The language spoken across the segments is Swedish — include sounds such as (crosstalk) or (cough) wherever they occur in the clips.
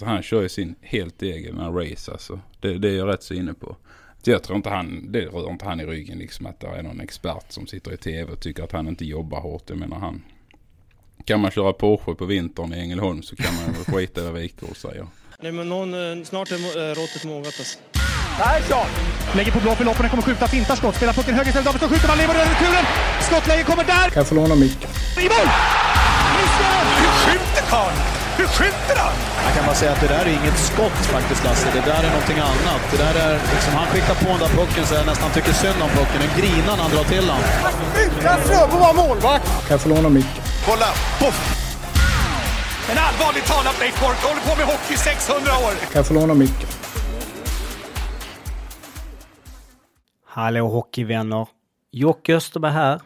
Så han kör ju sin helt egen race alltså. Det, det är jag rätt så inne på. Jag tror inte han, det rör inte han i ryggen liksom att det är någon expert som sitter i tv och tycker att han inte jobbar hårt. Jag menar han. Kan man köra Porsche på vintern i Ängelholm så kan man väl (laughs) skita över Wikegård säger jag. Nej men någon, eh, snart är eh, råttet mogat alltså. Persson! Lägger på blå för loppen, kommer skjuta, fintar skott, spelar pucken höger istället, Davidsson skjuter, man lever över returen! Skottläge kommer där! Kan jag få låna micken? I mål! Missar! Hur skjuter karln? Hur skjuter han? Jag kan bara säga att det där är inget skott faktiskt Lasse. Det där är någonting annat. Det där är liksom, han skickar på den där pucken så jag nästan tycker synd om pucken. Den grinar när han drar till den. Utan Fröbo var målvakt! Kan jag få låna micken? Kolla! Poff! Men allvarligt talat Leif Boork, håller på med hockey i 600 år! Kan jag få låna micken? Hallå hockeyvänner! Jocke Österberg här.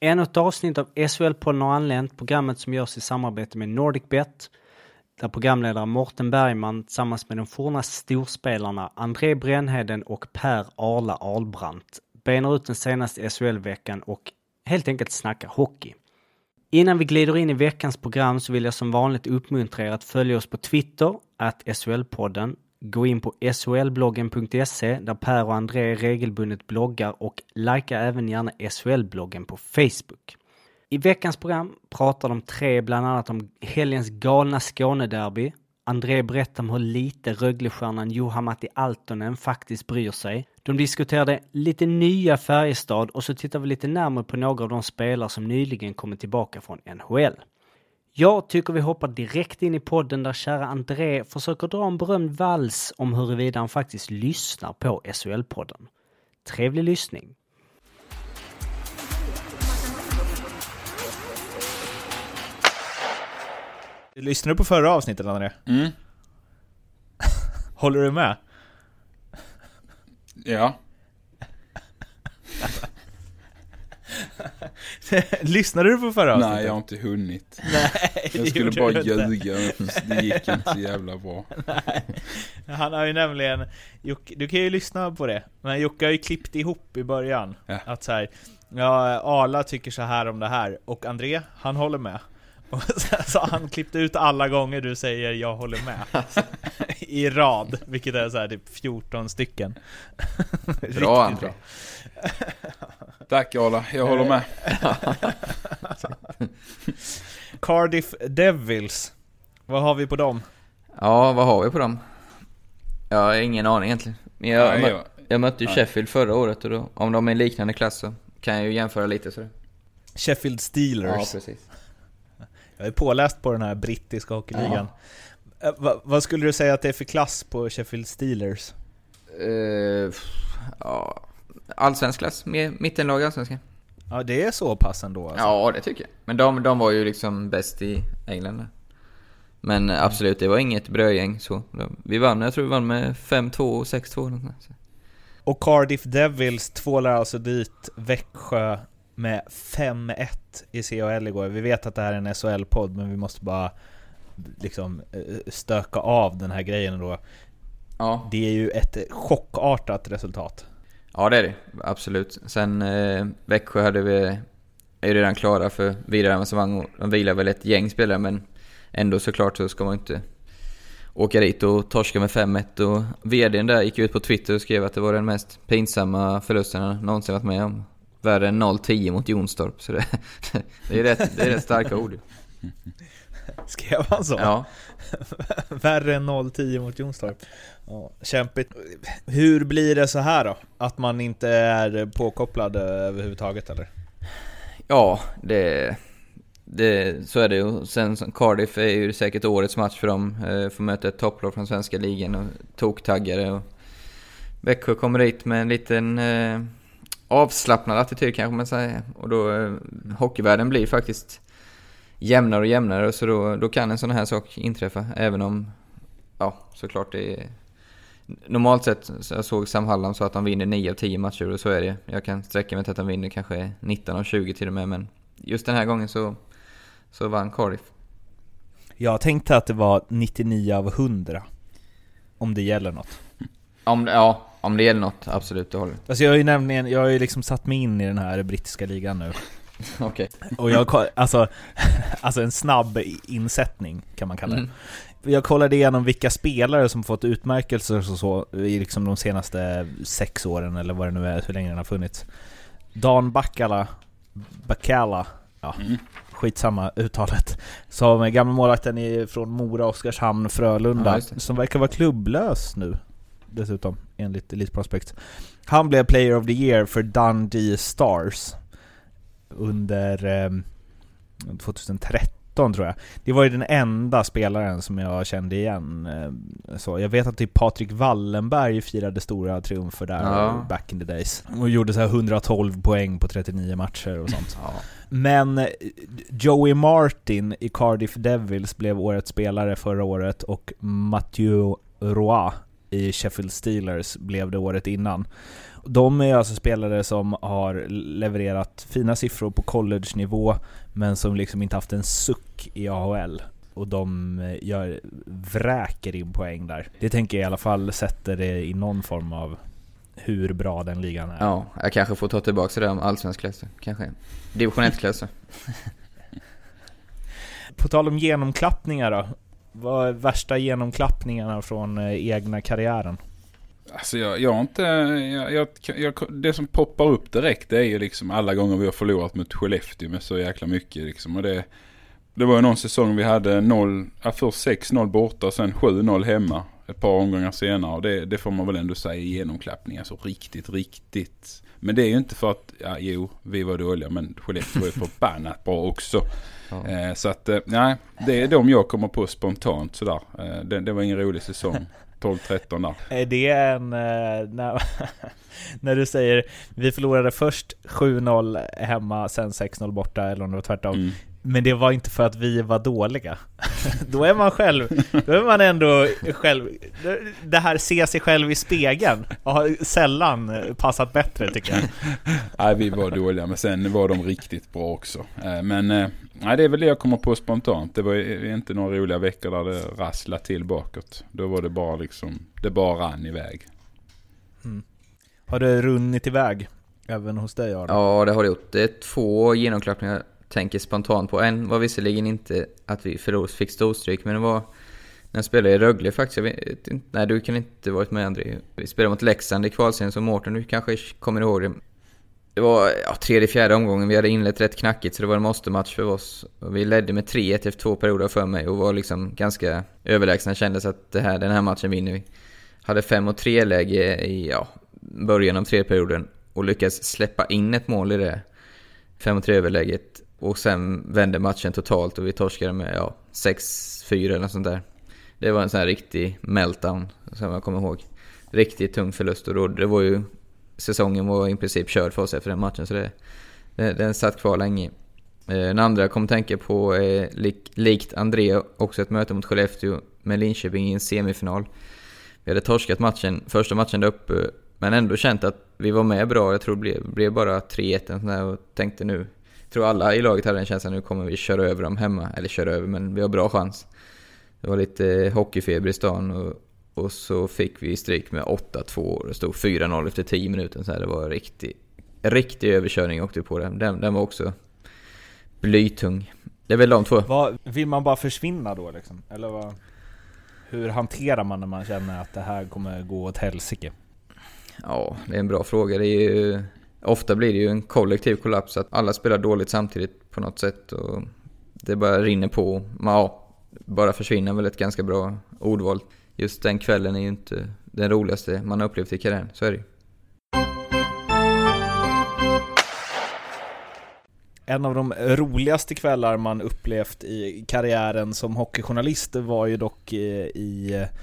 Ännu ett avsnitt av SHL-podden har anlänt, programmet som görs i samarbete med NordicBet, där programledare Morten Bergman tillsammans med de forna storspelarna André Brännheden och Per Arla Ahlbrandt benar ut den senaste SHL-veckan och helt enkelt snackar hockey. Innan vi glider in i veckans program så vill jag som vanligt uppmuntra er att följa oss på Twitter, att SHL-podden, Gå in på solbloggen.se där Per och André regelbundet bloggar och likea även gärna SHL-bloggen på Facebook. I veckans program pratar de tre bland annat om helgens galna Skånederby. André berättar om hur lite Röglestjärnan Juha-Matti Altonen faktiskt bryr sig. De diskuterade lite nya Färjestad och så tittar vi lite närmare på några av de spelare som nyligen kommit tillbaka från NHL. Jag tycker vi hoppar direkt in i podden där kära André försöker dra en berömd vals om huruvida han faktiskt lyssnar på SHL-podden. Trevlig lyssning! Lyssnade du på förra avsnittet André? Mm. (laughs) Håller du med? Ja. (laughs) Lyssnade du på förra avsnittet? Nej jag har inte hunnit. (laughs) Nej, Jag skulle bara ljuga. Det gick inte så jävla bra. Nej. Han har ju nämligen, Jocke, du kan ju lyssna på det, men Jocke har ju klippt ihop i början Ja. Att så här, ja, Arla tycker så här om det här, och André, han håller med (laughs) så han klippt ut alla gånger du säger 'jag håller med' (laughs) I rad, vilket är så här typ 14 stycken (laughs) Bra André. Tack Arla, jag håller med. Cardiff Devils, vad har vi på dem? Ja, vad har vi på dem? Jag har ingen aning egentligen. Men jag, Nej, mö- jag- jag mötte ju nej. Sheffield förra året och då, om de är i liknande klass så kan jag ju jämföra lite sådär. Sheffield Steelers Ja, precis. Jag är påläst på den här brittiska hockeyligan. Eh, va, vad skulle du säga att det är för klass på Sheffield Steelers? Uh, ja, allsvensk klass, mittenlag i allsvenskan. Ja, det är så pass ändå alltså. Ja, det tycker jag. Men de, de var ju liksom bäst i England. Men eh, absolut, det var inget brödgäng så. Vi vann, jag tror vi vann med 5-2 och 6-2 eller något sånt där. Och Cardiff Devils tvålar alltså dit Växjö med 5-1 i CHL igår. Vi vet att det här är en SHL-podd, men vi måste bara liksom eh, stöka av den här grejen då. Ja. Det är ju ett chockartat resultat. Ja det är det, absolut. Sen eh, Växjö hade vi, är ju redan klara för vidare avancemang och de vilar väl ett gäng spelare men ändå såklart så ska man inte åka dit och torska med 5-1 och VDn där gick ut på Twitter och skrev att det var den mest pinsamma förlusten han någonsin varit med om. Värre än 0-10 mot Jonstorp, så det, (laughs) det, är, rätt, det är rätt starka ord. Skrev han så? Ja. (laughs) Värre än 0-10 mot Jonstorp. Ja, kämpigt. Hur blir det så här då? Att man inte är påkopplad överhuvudtaget eller? Ja, det, det, så är det ju. Sen Cardiff är ju säkert årets match för dem. Eh, får möta ett topplag från svenska ligan och toktaggare. Och Växjö kommer dit med en liten eh, avslappnad attityd kanske man säger. Och då, eh, hockeyvärlden blir faktiskt jämnare och jämnare. Så då, då kan en sån här sak inträffa. Även om, ja såklart det är... Normalt sett, så jag såg Sam Hallam sa att de vinner 9 av 10 matcher och så är det. Jag kan sträcka mig till att de vinner kanske 19 av 20 till och med men just den här gången så, så vann Cardiff. Jag tänkte att det var 99 av 100. Om det gäller något. Om, ja, om det gäller något, absolut, det håller. Alltså jag har ju nämligen, jag har ju liksom satt mig in i den här brittiska ligan nu. (laughs) Okej. Och jag, alltså, (laughs) alltså en snabb insättning kan man kalla det. Mm. jag kollade igenom vilka spelare som fått utmärkelser och så i liksom de senaste sex åren eller vad det nu är, hur länge den har funnits. Dan Bakkala, Bakkala, ja, Mm. skitsamma uttalet. Som är gamla målvakten i- från Mora, Oskarshamn, Ja, Frölunda. det. som verkar vara klubblös nu. Dessutom, enligt Elite Prospect. Han blev Player of the Year för Dundee Stars. Under ehm, 2013 tror jag. Det var ju den enda spelaren som jag kände igen. eh, Så jag vet att typ Patrik Wallenberg firade stora triumfer där Ja. back in the days. Och gjorde så här 112 poäng på 39 matcher och sånt. Ja. Men eh, Joey Martin i Cardiff Devils blev årets spelare förra året och Mathieu Roy i Sheffield Steelers blev det året innan. De är alltså spelare som har levererat fina siffror på college-nivå men som liksom inte haft en suck i AHL. Och de eh, gör, vräker in poäng där. Det tänker jag i alla fall sätter det i någon form av hur bra den ligan är. ja, jag kanske får ta tillbaka det om allsvensk klass. Kanske. Division 1-klass. (laughs) På tal om genomklappningar då. Vad är värsta genomklappningarna från eh, egna karriären? Alltså jag, jag har inte, jag, jag, jag, det som poppar upp direkt det är ju liksom alla gånger vi har förlorat mot Skellefteå med så jäkla mycket liksom. Och det, det var ju någon säsong vi hade 0, ja, först 6-0 borta och sen 7-0 hemma ett par omgångar senare. Och det, det får man väl ändå säga är genomklappning. Alltså riktigt, riktigt. Men det är ju inte för att, ja jo, vi var dåliga men Skellefteå var ju förbannat bra också. Ja. Eh, så att, eh, nej, det är de jag kommer på spontant sådär. Eh, det, det var ingen rolig säsong. 12-13 där. Är det en... eh, När, (laughs) när du säger vi förlorade först 7-0 hemma, sen 6-0 borta, eller om det var tvärtom. Mm. Men det var inte för att vi var dåliga. (laughs) Då är man själv, då är man ändå själv... Det här se sig själv i spegeln har sällan passat bättre tycker jag. Nej, vi var dåliga, men sen var de riktigt bra också. Eh, Men eh, nej, det är väl det jag kommer på spontant. Det var inte några roliga veckor där det rasslade till bakåt. Då var det bara liksom, det bara rann iväg. Har det runnit iväg? Även hos dig Aron? Ja, det har det gjort. Det är två genomklappningar tänker spontant på. En var visserligen inte att vi förlor, fick storstryk, men det var när jag spelade i Rögle faktiskt. Jag vet inte, nej, du kan inte varit med André. Vi spelade mot Leksand i kvalserien, så Mårten, du kanske kommer ihåg det. Det var ja, tredje, fjärde omgången. Vi hade inlett rätt knackigt, så det var en måste-match för oss. Och vi ledde med 3-1 efter två perioder för mig och var liksom ganska överlägsna. Kändes att det här, den här matchen vinner vi. Hade 5-3 läge i ja, början av tredje perioden och lyckades släppa in ett mål i det 5-3 överläget och sen vände matchen totalt och vi torskade med ja, 6-4 eller något sånt där. Det var en sån här riktig meltdown som jag kommer ihåg. Riktigt tung förlust och då, det var ju... Säsongen var i princip körd för oss efter den matchen så det, den, den satt kvar länge. Eh, den andra jag kom att tänka på är lik, likt André också ett möte mot Skellefteå med Linköping i en semifinal. Vi hade torskat matchen, första matchen där uppe, men ändå känt att vi var med bra. Jag tror det blev, blev bara 3-1 och tänkte nu... Tror alla i laget hade den känslan, nu kommer vi köra över dem hemma. Eller köra över, men vi har bra chans. Det var lite hockeyfeber i stan och, och så fick vi stryk med 8-2 och det stod 4-0 efter 10 minuter. Så här, det var en riktig, riktig överkörning jag åkte på den. den. Den var också blytung. Det är väl de två. Vad, vill man bara försvinna då liksom? Eller vad? Hur hanterar man när man känner att det här kommer gå åt helsike? Ja, det är en bra fråga. Det är ju, ofta blir det ju en kollektiv kollaps, att alla spelar dåligt samtidigt på något sätt och det bara rinner på. Men ja, bara försvinner väl ett ganska bra ordval. Just den kvällen är ju inte den roligaste man har upplevt i karriären, så är det ju. En av de roligaste kvällar man upplevt i karriären som hockeyjournalist var ju dock eh, i eh,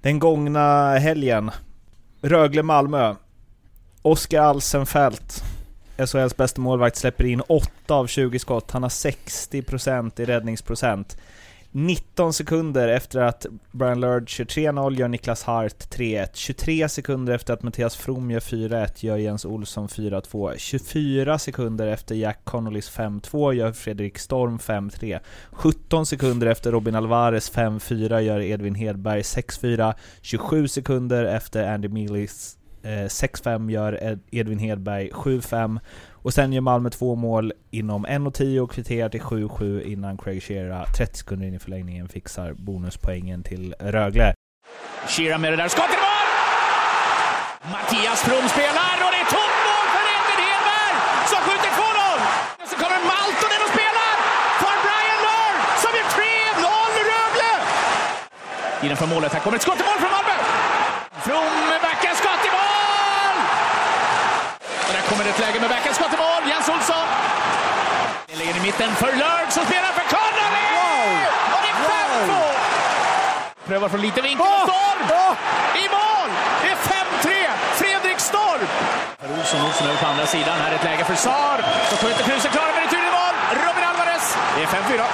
den gångna helgen. Rögle-Malmö. Oskar Alsenfelt, SHLs bästa målvakt, släpper in 8 av 20 skott. Han har 60% i räddningsprocent. 19 sekunder efter att Brian Lurd kör 3-0 gör Niklas Hart 3-1. 23 sekunder efter att Mattias From gör 4-1 gör Jens Olsson 4-2. 24 sekunder efter Jack Connollys 5-2 gör Fredrik Storm 5-3. 17 sekunder efter Robin Alvarez 5-4 gör Edvin Hedberg 6-4. 27 sekunder efter Andy Millis Eh, 6-5 gör Edvin Hedberg 7-5. Och sen gör Malmö två mål inom 1.10 och kvitterar till 7-7 innan Craig Shearer 30 sekunder in i förlängningen fixar bonuspoängen till Rögle. Shearer med det där skottet i mål! Mattias From spelar och det är tomt mål för Edvin Hedberg som skjuter 2-0! Och Så kommer Maltonen och spelar för Brian Norr som gör 3-0 Rögle! Innanför målet, här kommer ett skott i mål från Malmö! From med Kommer ett läge med backens skott i mål, Jens Olsson. Den ligger i mitten för Lörd som spelar för Connolly! Och det är 5-2! Prövar från liten vinkel och Storm! I mål! Det är 5-3! Fredrik Storm! Per Olsson, Olsson över på andra sidan. Här är ett läge för Sar. Så skjuter Kruse, klarar med returen i mål. Robin Alvarez. Det är 5-4.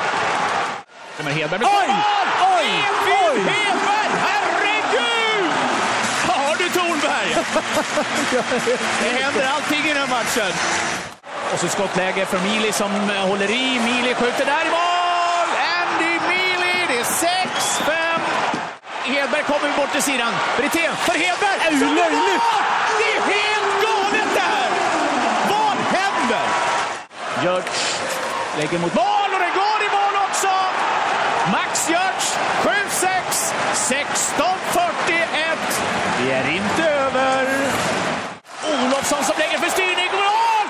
Kommer Hedberg med Oj! mål! Oj! Edvin! Hedberg! Herregud! Tornberg? (laughs) Det händer allting i den här matchen. Och så skottläge för Mili som håller i. Mili skjuter där i mål! Andy Mili! Det är 6-5. Hedberg kommer bort till sidan. Brithén för Hedberg! Är det löjligt? Det är helt galet det här! Vad händer? Görtz lägger mot mål och det går i mål också! Max Görtz 7-6, 16-41. Det är inte över. Olofsson som lägger för styrning. Mål!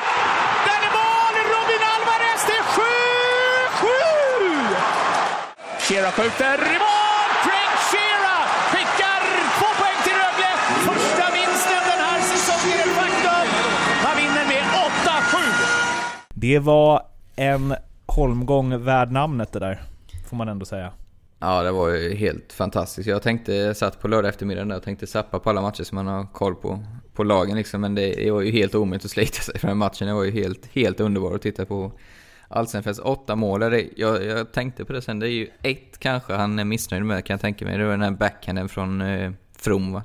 Där är mål! Robin Alvarez! Det är 7-7! Shearer skjuter i mål! Craig Shearer skickar två poäng till Rögle. Första vinsten den här säsongen är faktum. Han vinner med 8-7. Det var en holmgång värd namnet det där, får man ändå säga. Ja, det var ju helt fantastiskt. Jag tänkte, jag satt på lördag eftermiddag där och tänkte sappa på alla matcher som man har koll på, på lagen liksom. Men det, det var ju helt omöjligt att slita sig för den matchen. Det var ju helt, helt underbart att titta på. Alsenfels åtta mål, det, jag, jag tänkte på det sen, det är ju ett kanske han är missnöjd med kan jag tänka mig. Det var den här backhanden från eh, From va.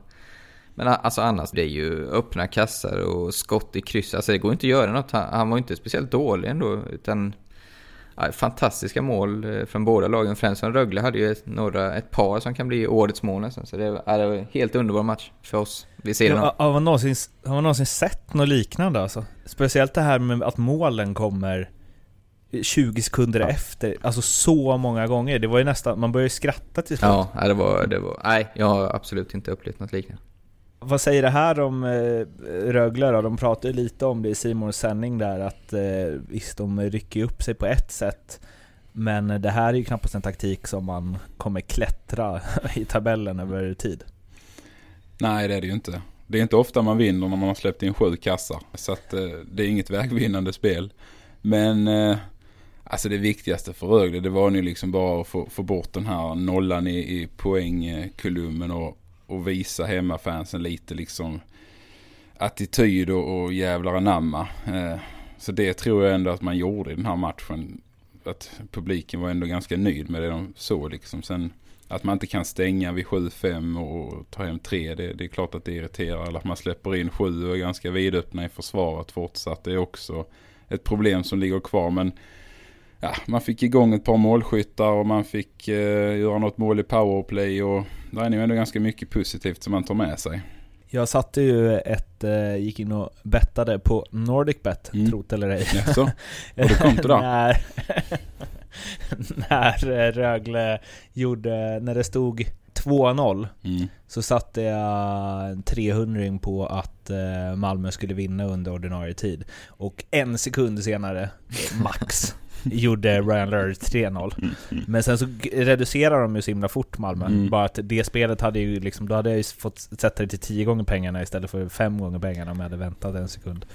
Men alltså annars, det är ju öppna kassar och skott i kryss. Alltså det går inte att göra något. Han, han var inte speciellt dålig ändå, utan fantastiska mål eh, från båda lagen. Främst från Rögle hade ju ett, några, ett par som kan bli årets mål nästan. Så det var, ja, det var en helt underbar match för oss. Vi ser den. Ja, har, man någonsin, har man någonsin sett något liknande alltså? Speciellt det här med att målen kommer 20 sekunder efter, alltså så många gånger. Det var ju nästan, man började skratta till slut. Ja, ja, det var, det var... Nej, jag har absolut inte upplevt något liknande. Vad säger det här om eh, Rögle då? De pratade lite om det i Simons sändning där att eh, visst, de rycker upp sig på ett sätt men det här är ju knappast en taktik som man kommer klättra (laughs) i tabellen över tid. Nej, det är det ju inte. Det är inte ofta man vinner när man har släppt in sju kassar. Så att eh, det är inget vägvinnande spel. Men eh, alltså det viktigaste för Rögle det var nu liksom bara att få, få bort den här nollan i, i poängkolumnen och, och visa hemmafansen lite liksom attityd och, och jävlar anamma. Eh, så det tror jag ändå att man gjorde i den här matchen. Att publiken var ändå ganska nöjd med det de såg liksom. Sen att man inte kan stänga vid 7-5 och ta hem 3 det, det är klart att det irriterar. Eller att man släpper in 7 och är ganska vidöppna i försvaret fortsatt. Det är också ett problem som ligger kvar. Men ja, man fick igång ett par målskyttar och man fick eh, göra något mål i powerplay. Och det är nog ändå ganska mycket positivt som man tar med sig. Jag satte ju ett, eh, gick in och bettade på NordicBet, Mm. trot eller ej. Jaså? Och det kom till när, (laughs) när eh, Rögle gjorde, när det stod 2-0 Mm. så satte jag en 300 på att eh, Malmö skulle vinna under ordinarie tid. Och en sekund senare, max, (laughs) (laughs) gjorde Ryan Lurd 3-0. Men sen så reducerar de ju så himla fort Malmö. Mm. Bara att det spelet hade ju liksom, då hade jag ju fått sätta det till 10 gånger pengarna istället för 5 gånger pengarna om jag hade väntat en sekund.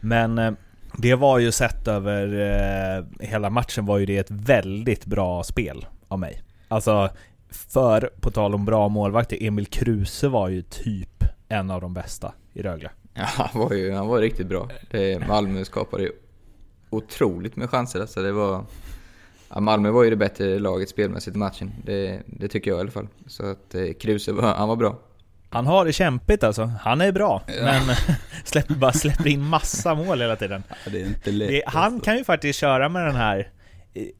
Men eh, det var ju sett över eh, hela matchen var ju det ett väldigt bra spel av mig. Alltså, för, på tal om bra målvakter, Emil Kruse var ju typ en av de bästa i Rögle. Ja, han var ju han var riktigt bra. Det, (laughs) Malmö skapade ju otroligt med chanser. Alltså det var... Ja, Malmö var ju det bättre laget spelmässigt i matchen. Det, det tycker jag i alla fall. Så att eh, Kruse var, han var bra. Han har det kämpigt alltså. Han är bra, men (laughs) släpper, bara släpper in massa mål hela tiden. Ja, det är inte lätt. Det, han alltså. kan ju faktiskt köra med den här,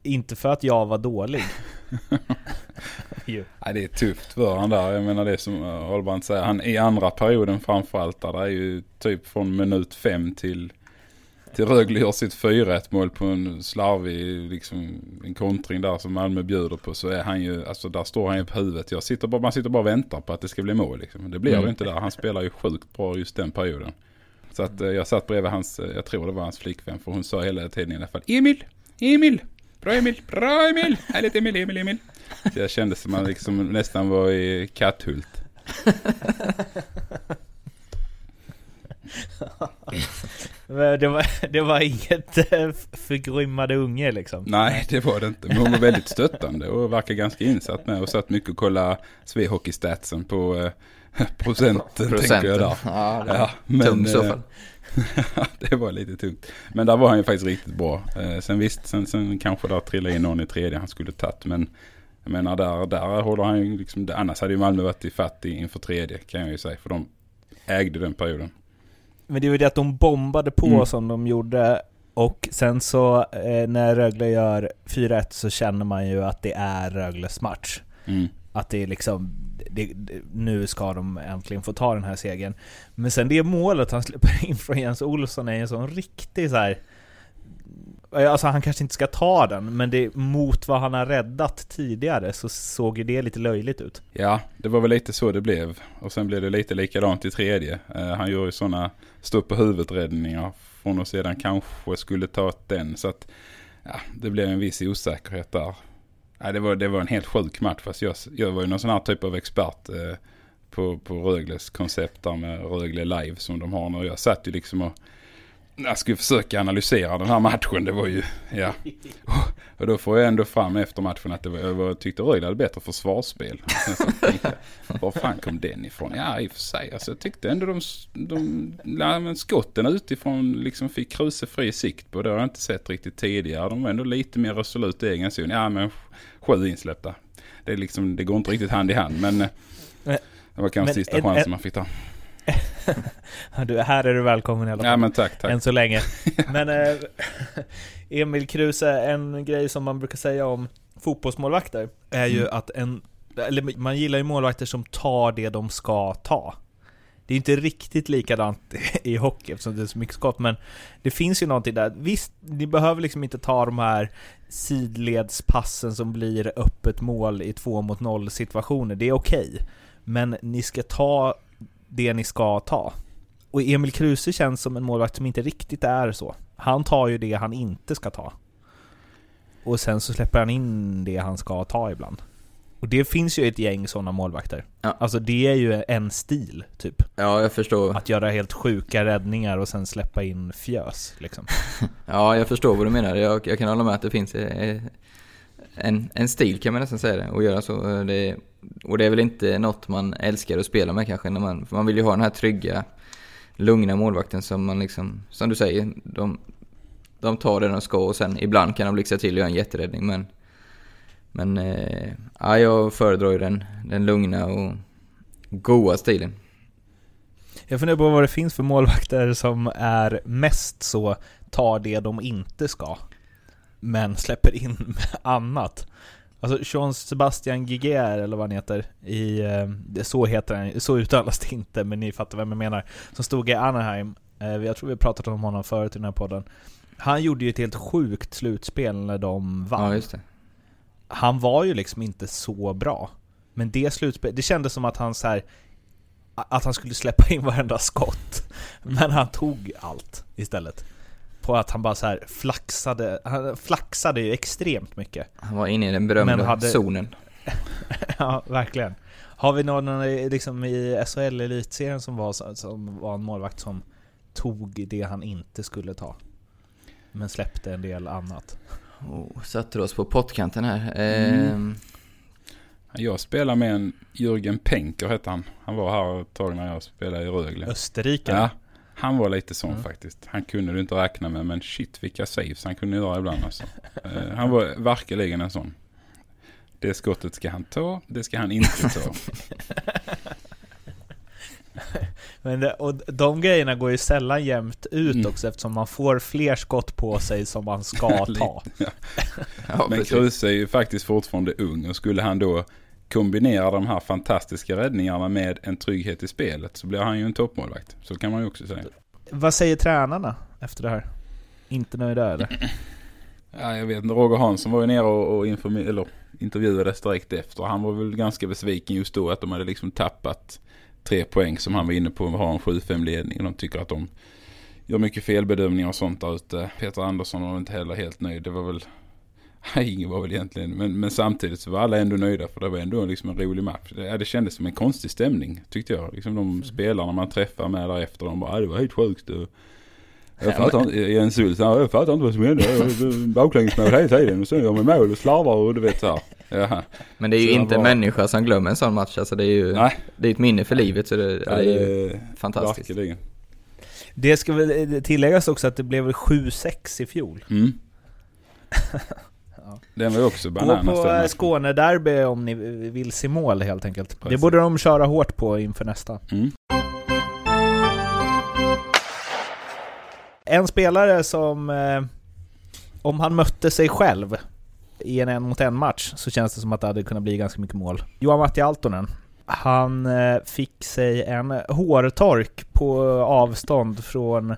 inte för att jag var dålig. (laughs) Ja, det är tufft för han där. Jag menar det som eh, Holbrand säger. Han i andra perioden framförallt. Där det är ju typ från minut fem till till Rögle gör sitt 4-1 mål på en slarvig, liksom en kontring där som Malmö bjuder på så är han ju, alltså där står han ju på huvudet. Jag sitter bara, man sitter bara och väntar på att det ska bli mål liksom. Det blir Mm. det inte där. Han spelar ju sjukt bra just den perioden. Så att eh, jag satt bredvid hans, eh, jag tror det var hans flickvän för hon sa hela tiden i alla fall Emil! Emil! Bra Emil! Bra Emil! Härligt Emil, Emil, Emil! Så jag kände som man liksom nästan var i Katthult. (laughs) (laughs) Det var, (laughs) det var inget eh, förgrymmade unge liksom. Nej, det var det inte. Men hon var väldigt stöttande och verkar ganska insatt med. Och satt mycket och kollade Svehockey-statsen på eh, (laughs) procenten, tänker jag där. Ja, Ja, men, tungt i så eh, fall. (laughs) det var lite tungt. Men där var han ju faktiskt riktigt bra. Sen visst, sen, sen kanske där trillade in någon i tredje han skulle tagit. Men jag menar där, där håller han ju liksom, annars hade ju Malmö varit i fatt i- inför tredje kan jag ju säga. För de ägde den perioden. Men det var det att de bombade på Mm. som de gjorde och sen så eh, när Rögle gör 4-1 så känner man ju att det är Rögles match. Mm. Att det är liksom, det, nu ska de äntligen få ta den här segern. Men sen det målet han släpper (laughs) in från Jens Olsson är en sån riktig så här. Eh, alltså han kanske inte ska ta den, men det, mot vad han har räddat tidigare så såg ju det lite löjligt ut. Ja, det var väl lite så det blev. Och sen blev det lite likadant i tredje. Eh, han gör ju sådana stå på huvudet-räddningar från och sedan kanske skulle ta den. Så att ja, det blev en viss osäkerhet där. Ja, det, var, det var en helt sjuk match. Fast jag, jag var ju någon sån här typ av expert eh, på, på Rögles koncept där med Rögle Live som de har nu. Jag satt ju liksom och jag skulle försöka analysera den här matchen. Det var ju, ja. Och då får jag ändå fram efter matchen att det var, jag var, tyckte Rögle hade bättre försvarsspel. Tänkte var fan kom den ifrån? Ja, i och för sig. Alltså, jag tyckte ändå de, de men skotten utifrån liksom fick Kruse fri sikt på. Det har jag inte sett riktigt tidigare. De var ändå lite mer resolut i egen zon. Ja, men sju insläppta. Det, är liksom, det går inte riktigt hand i hand, men det var kanske men sista en- chansen en- man fick ta. (laughs) Du, här är du välkommen i alla fall. Ja, men tack, tack. Än så länge. (laughs) Men eh, Emil Kruse, en grej som man brukar säga om fotbollsmålvakter är ju Mm. att en, eller man gillar ju målvakter som tar det de ska ta. Det är inte riktigt likadant (laughs) i hockey eftersom det är så mycket skott, men det finns ju någonting där. Visst, ni behöver liksom inte ta de här sidledspassen som blir öppet mål i två mot noll situationer. Det är okej. Men ni ska ta det ni ska ta. Och Emil Kruse känns som en målvakt som inte riktigt är så. Han tar ju det han inte ska ta. Och sen så släpper han in det han ska ta ibland. Och det finns ju ett gäng sådana målvakter. Ja. Alltså det är ju en stil, typ. Ja, jag förstår. Att göra helt sjuka räddningar och sen släppa in fjös, liksom. (laughs) Ja, jag förstår vad du menar. Jag, jag kan hålla med att det finns eh, en, en stil kan man nästan säga det, att göra så. Det, och det är väl inte något man älskar att spela med kanske. När man, för man vill ju ha den här trygga, lugna målvakten som man liksom, som du säger, de, de tar det de ska och sen ibland kan de blixtra till och göra en jätteräddning. Men, men eh, ja, jag föredrar ju den, den lugna och goa stilen. Jag funderar på vad det finns för målvakter som är mest så, tar det de inte ska. Men släpper in (laughs) annat. Alltså Jean Sebastian Giger, eller vad han heter, i, eh, så heter han, så uttalas det inte, men ni fattar vem jag menar. Som stod i Anaheim, eh, jag tror vi har pratat om honom förut i den här podden. Han gjorde ju ett helt sjukt slutspel när de vann. Ja. Han var ju liksom inte så bra. Men det slutspelet, det kändes som att han så här att han skulle släppa in varenda skott. Men han tog allt istället. På att han bara så här flaxade, han flaxade ju extremt mycket. Han var inne i den berömda hade- zonen. (laughs) ja, verkligen. Har vi någon eh, liksom i SHL elitserien som var, som var en målvakt som tog det han inte skulle ta? Men släppte en del annat. Oh, satte oss på pottkanten här. Mm. Ehm, Jag spelar med en Jürgen Penker hette han. Han var här ett tag när jag spelade i Rögle. Österrike? Ja, han var lite sån Mm. faktiskt. Han kunde du inte räkna med, men shit vilka saves han kunde göra ibland alltså. Eh, han var verkligen en sån. Det skottet ska han ta, det ska han inte ta. (laughs) Men det, och de grejerna går ju sällan jämnt ut Mm. också eftersom man får fler skott på sig som man ska (laughs) ta. Ja. (laughs) ja, Men. Kruse är ju faktiskt fortfarande ung och skulle han då kombinera de här fantastiska räddningarna med en trygghet i spelet så blir han ju en toppmålvakt. Så kan man ju också säga. Vad säger tränarna efter det här? inte nöjda eller? (clears throat) Ja, jag vet inte. Roger Hansson var ju nere och, och eller, intervjuades direkt efter. Han var väl ganska besviken just då att de hade liksom tappat tre poäng som han var inne på. Har en 7-5 ledning. De tycker att de gör mycket felbedömningar och sånt där ute. Peter Andersson var inte heller helt nöjd. Det var väl (laughs) Ingen var väl egentligen, men, men samtidigt så var alla ändå nöjda för det var ändå liksom en rolig match. Det, ja, det kändes som en konstig stämning tyckte jag. Liksom de spelarna man träffar med därefter, de bara, "Ah, det var helt sjukt. Och, jag fattar inte, Jens Hult, "Ja, jag fattar inte vad som hände. (laughs) Baklängesmål hela tiden och sen gör man mål och slarvar och du vet så här. Jaha. Men det är ju Så inte var- människa som glömmer en sån match. Alltså det är ju Nej. det är ett minne för livet så det, ja, det är ju Eh, fantastiskt. Verkligen. Det ska väl tilläggas också att det blev väl 7-6 i fjol. Mm. (laughs) Den var ju också Gå bananas. på den eh. Skånederby om ni vill se mål helt enkelt. Det Precis. borde de köra hårt på inför nästa. Mm. En spelare som, eh, om han mötte sig själv i en en mot en match så känns det som att det hade kunnat bli ganska mycket mål. Johan Matti Altonen. Han eh, fick sig en hårtork på avstånd från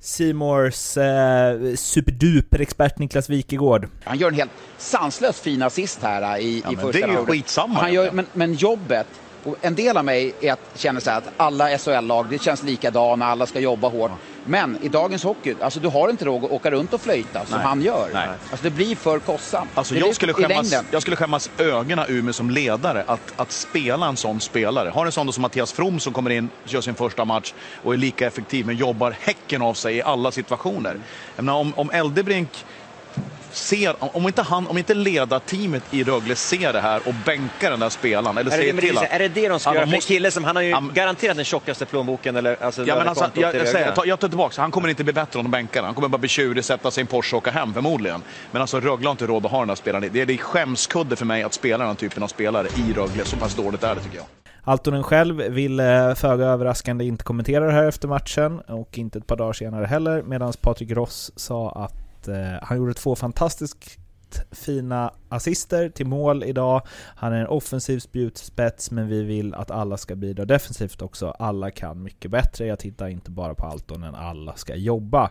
Seymours eh, superduper-expert Niklas Wikegård. Han gör en helt sanslöst fin assist här äh, i, Ja, i men första det är ju perioden. skitsamma Han gör, men, men jobbet, och en del av mig är att, känner så här att alla SHL-lag, det känns likadana, alla ska jobba hårt. Men i dagens hockey, alltså du har inte råd att åka runt och flöjta som Nej. han gör. Nej. Alltså det blir för kostsamt. Alltså jag skulle, skämmas, jag skulle skämmas ögonen ur mig som ledare att, att spela en sån spelare. Har en sån som Mattias From som kommer in, gör sin första match och är lika effektiv men jobbar häcken av sig i alla situationer. Jag menar, om, om Eldebrink ser, om- inte han, om inte ledarteamet i Rögle ser det här och bänkar den där spelaren eller Är det, säger till är, att- är det det de ska göra för en kille som, han har ju men- garanterat den tjockaste plånboken eller alltså Ja, men alltså, jag, jag, säger, jag, tar, jag tar tillbaka, han kommer inte bli bättre om de bänkar Han kommer bara bli tjurig, sätta sig i en Porsche och åka hem förmodligen. Men alltså Rögle har inte råd att ha den här spelaren. Det är, det är skämskudde för mig att spela den här typen av spelare i Rögle. Så pass dåligt är det tycker jag. Altonen själv ville föga överraskande inte kommentera det här efter matchen och inte ett par dagar senare heller medan Patrik Ross sa att eh, han gjorde två fantastiskt fina assister till mål idag. Han är en offensiv spjutspets men vi vill att alla ska bidra defensivt också. Alla kan mycket bättre. Jag tittar inte bara på Altonen, alla ska jobba.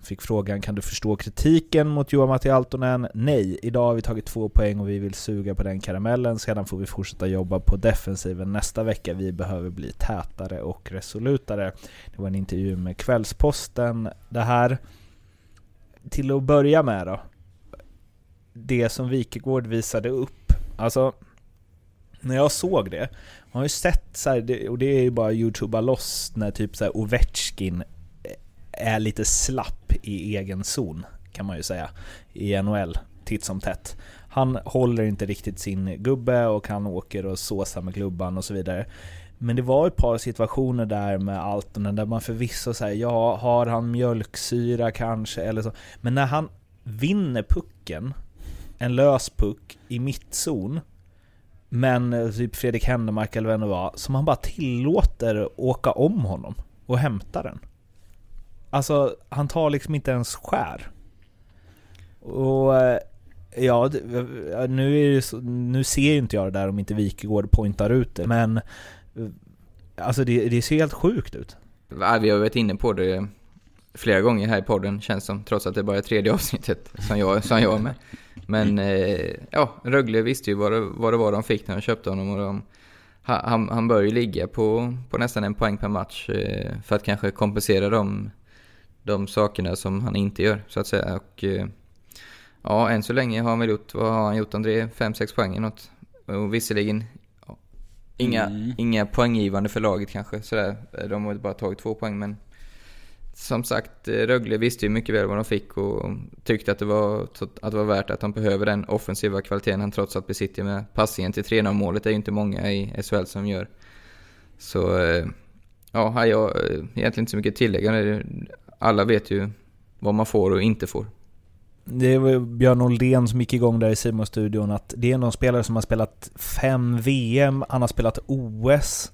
Fick frågan, kan du förstå kritiken mot Johan Matti Altonen? Nej, idag har vi tagit två poäng och vi vill suga på den karamellen. Sedan får vi fortsätta jobba på defensiven nästa vecka. Vi behöver bli tätare och resolutare. Det var en intervju med Kvällsposten. Det här, till att börja med då. Det som Wikegård visade upp. Alltså, när jag såg det, man har ju sett så här, och det är ju bara youtuba loss när typ så här Ovechkin är lite slapp i egen zon, kan man ju säga, i NHL, titt som tätt. Han håller inte riktigt sin gubbe och han åker och såsar med klubban och så vidare. Men det var ett par situationer där med Altonen där man förvisso säger ja, har han mjölksyra kanske eller så. Men när han vinner pucken, en lös puck i mittzon, men eh, typ Fredrik Händemark eller vem det var, som han bara tillåter åka om honom och hämta den. Alltså, han tar liksom inte ens skär. Och eh, ja, eh, nu, är det så, nu ser ju inte jag det där om inte Wikegård pointar ut det, men alltså det, det ser helt sjukt ut. Ja, vi har varit inne på det flera gånger här i podden känns som, trots att det bara är tredje avsnittet som jag, som jag är med. Men eh, ja, Rögle visste ju vad det, vad det var de fick när de köpte honom och de, han, han bör ju ligga på, på nästan en poäng per match eh, för att kanske kompensera de, de sakerna som han inte gör så att säga. Och, eh, ja, än så länge har han väl gjort, vad har han gjort André? 5-6 poäng eller något. Och visserligen inga, Mm. inga poänggivande för laget kanske sådär. De har bara tagit två poäng men som sagt, eh, Rögle visste ju mycket väl vad de fick och tyckte att det var, att det var värt att de behöver den offensiva kvaliteten han trots allt besitter med passningen till 3-0 målet. Det är ju inte många i SHL som gör. Så eh, ja, jag har egentligen inte så mycket att tillägga. Alla vet ju vad man får och inte får. Det var Björn Oldén som gick igång där i Simon-studion att det är någon spelare som har spelat fem VM, han har spelat OS.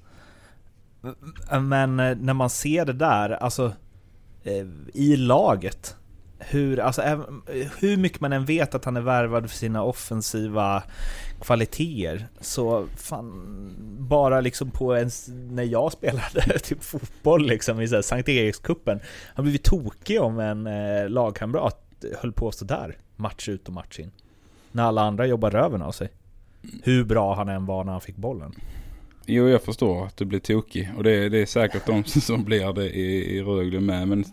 Men eh, när man ser det där, alltså eh, i laget, hur, alltså, hur mycket man än vet att han är värvad för sina offensiva kvaliteter så fan, bara liksom på en, när jag spelade (laughs) typ fotboll liksom i så här Sankt Erikskuppen han blivit tokig om en eh, lagkamrat höll på sådär match ut och match in. När alla andra jobbar röven av sig. Hur bra han än var när han fick bollen. Jo, jag förstår att du blir tokig. Och det, det är säkert de (laughs) som blir det i, i Rögle med. Men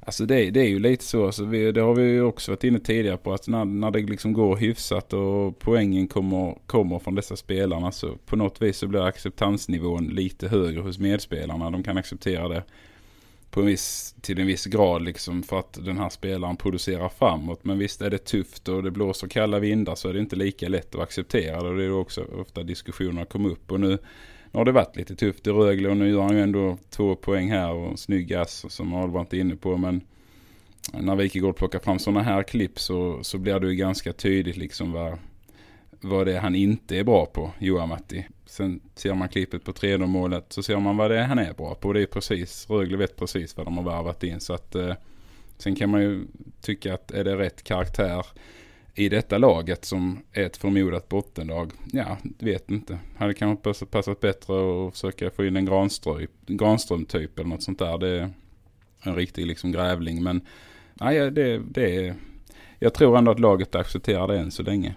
alltså det, det är ju lite så. Alltså vi, det har vi ju också varit inne tidigare på. Att när, när det liksom går hyfsat och poängen kommer, kommer från dessa spelarna. Så på något vis så blir acceptansnivån lite högre hos medspelarna. De kan acceptera det på en viss, till en viss grad liksom för att den här spelaren producerar framåt. Men visst är det tufft och det blåser kalla vindar så är det inte lika lätt att acceptera det. Och det är också ofta diskussionerna kom upp. Och nu, nu har det varit lite tufft i Rögle och nu gör han ju ändå två poäng här och snygg ass som Ahl inte inne på. Men när Wikegård plockar fram sådana här klipp så, så blir det ju ganska tydligt liksom vad, vad det är han inte är bra på, Johan Matti. Sen ser man klippet på tredje målet så ser man vad det är han är bra på. Och det är precis, Rögle vet precis vad de har värvat in. Så att, eh, sen kan man ju tycka att är det rätt karaktär i detta laget som är ett förmodat bottenlag? Ja, vet inte. Hade kanske passat, passat bättre att försöka få in en Granström, Granström typ eller något sånt där. Det är en riktig liksom grävling. Men nej, det, det är, jag tror ändå att laget accepterar det än så länge.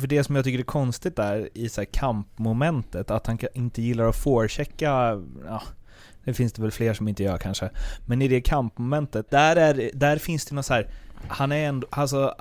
För det som jag tycker är konstigt där i så här kampmomentet, att han inte gillar att forechecka, ja, det finns det väl fler som inte gör kanske. Men i det kampmomentet, där, är, där finns det något så här, han är ändå, alltså,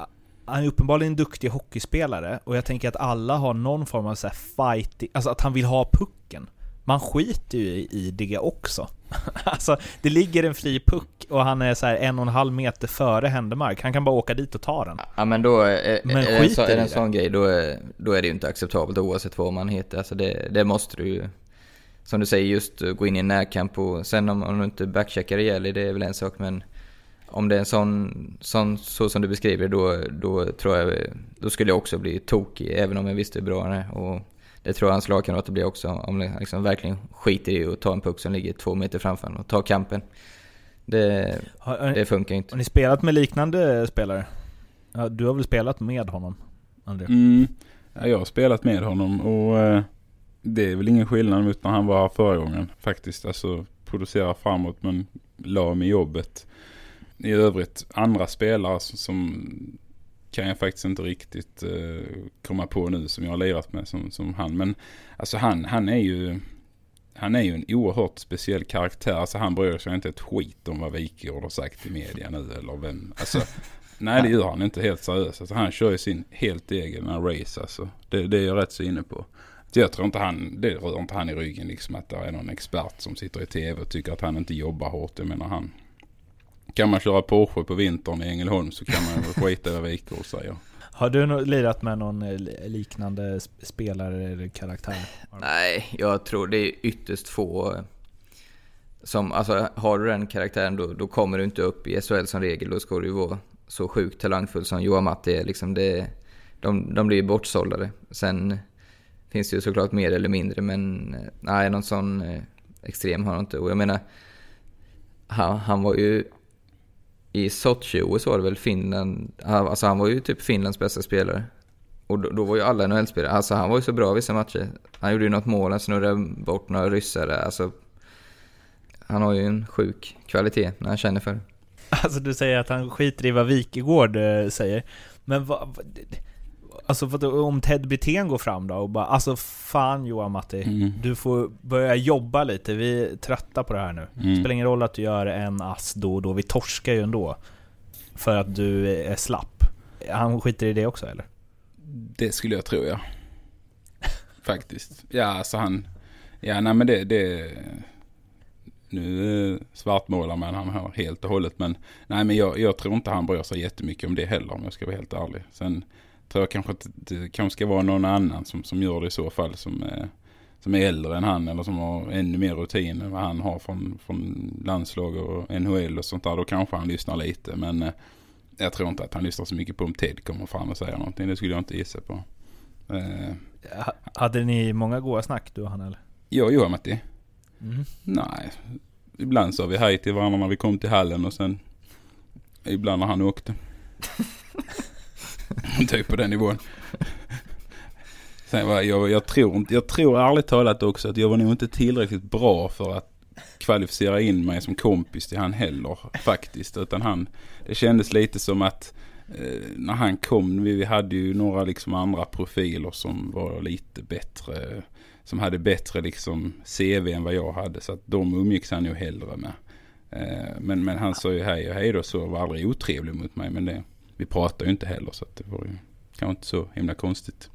han är uppenbarligen en duktig hockeyspelare och jag tänker att alla har någon form av så här fight, alltså att han vill ha pucken. Man skiter ju i det också. (laughs) alltså, det ligger en fri puck och han är så en och en halv meter före Händemark. Han kan bara åka dit och ta den. Ja men då är, Men är, det en, skiter så, är det en det. sån grej, då är, då är det ju inte acceptabelt oavsett vad man heter. Alltså det, det måste du ju, som du säger, just gå in i en närkamp och sen om, om du inte backcheckar ihjäl det är väl en sak men om det är en sån, sån så som du beskriver då, då tror jag, då skulle jag också bli tokig även om jag visste hur bra han är. Och det tror jag hans lagkamrater blir också, om de liksom verkligen skiter i att ta en puck som ligger två meter framför en och ta kampen. Det, Har- har ni- det funkar inte. Har ni spelat med liknande spelare? Ja, du har väl spelat med honom, André? Mm. Ja, jag har spelat med honom och eh, det är väl ingen skillnad mot när han var förra gången faktiskt. Alltså producera framåt men la med jobbet. I övrigt andra spelare som, som kan jag faktiskt inte riktigt eh, komma på nu som jag har lirat med som, som han. Men alltså han, han är ju han är ju en oerhört speciell karaktär. Alltså han bryr sig inte ett skit om vad Wikegård har sagt i media nu eller vem. Alltså, (laughs) nej det gör han inte helt seriöst. Alltså, han kör ju sin helt egen race alltså. Det, det är jag rätt så inne på. Jag tror inte han, det rör inte han i ryggen liksom att det är någon expert som sitter i tv och tycker att han inte jobbar hårt. Jag menar han. Kan man köra Porsche på vintern i Ängelholm så kan man väl skita i vad Wikegård säger. Har du lirat med någon eh, li- liknande sp- spelare eller karaktär? Nej, jag tror det är ytterst få eh, som, alltså har du den karaktären då, då kommer du inte upp i SHL som regel. Då ska du ju vara så sjukt talangfull som Johan Matti är. Liksom det, de, de blir ju bortsållade. Sen finns det ju såklart mer eller mindre, men eh, nej, någon sån extrem har han inte. Och jag menar, han, han var ju i Sochi-OS var det väl Finland, alltså han var ju typ Finlands bästa spelare. Och då, då var ju alla NHL-spelare, alltså han var ju så bra vissa matcher. Han gjorde ju något mål, han snurrade bort några ryssar alltså. Han har ju en sjuk kvalitet när han känner för det. Alltså du säger att han skiter i vad Wikegård eh, säger. Men vad alltså vad, om Ted Brithén går fram då och bara alltså fan Johan Matti, Mm. du får börja jobba lite, vi är trötta på det här nu. Mm. Spelar ingen roll att du gör en ass då och då, vi torskar ju ändå. För att du är slapp. Han skiter i det också eller? Det skulle jag tro ja. Faktiskt. Ja alltså han. Ja nej men det. det nu svartmålar man han här helt och hållet. Men nej men jag, jag tror inte han bryr sig jättemycket om det heller om jag ska vara helt ärlig. Sen tror jag kanske att det kanske ska vara någon annan som, som gör det i så fall. Som, eh, som är äldre än han eller som har ännu mer rutin än vad han har från, från landslag och NHL och sånt där. Då kanske han lyssnar lite. Men eh, jag tror inte att han lyssnar så mycket på om Ted kommer fram och säger någonting. Det skulle jag inte gissa på. Eh, Ha- Hade ni många goa snack du och han eller? jag och Johan Matti? Mm. Nej. Ibland sa vi hej till varandra när vi kom till hallen och sen ibland när han åkte. (laughs) (laughs) typ på den nivån. Sen var jag, jag, tror, jag tror ärligt talat också att jag var nog inte tillräckligt bra för att kvalificera in mig som kompis till han heller faktiskt. Utan han, det kändes lite som att eh, när han kom, vi, vi hade ju några liksom andra profiler som var lite bättre. Som hade bättre liksom CV än vad jag hade. Så att de umgicks han ju hellre med. Eh, men, men han sa ju hej och hej då så var aldrig otrevlig mot mig. Men det, vi pratade ju inte heller så att det var ju kanske inte så himla konstigt.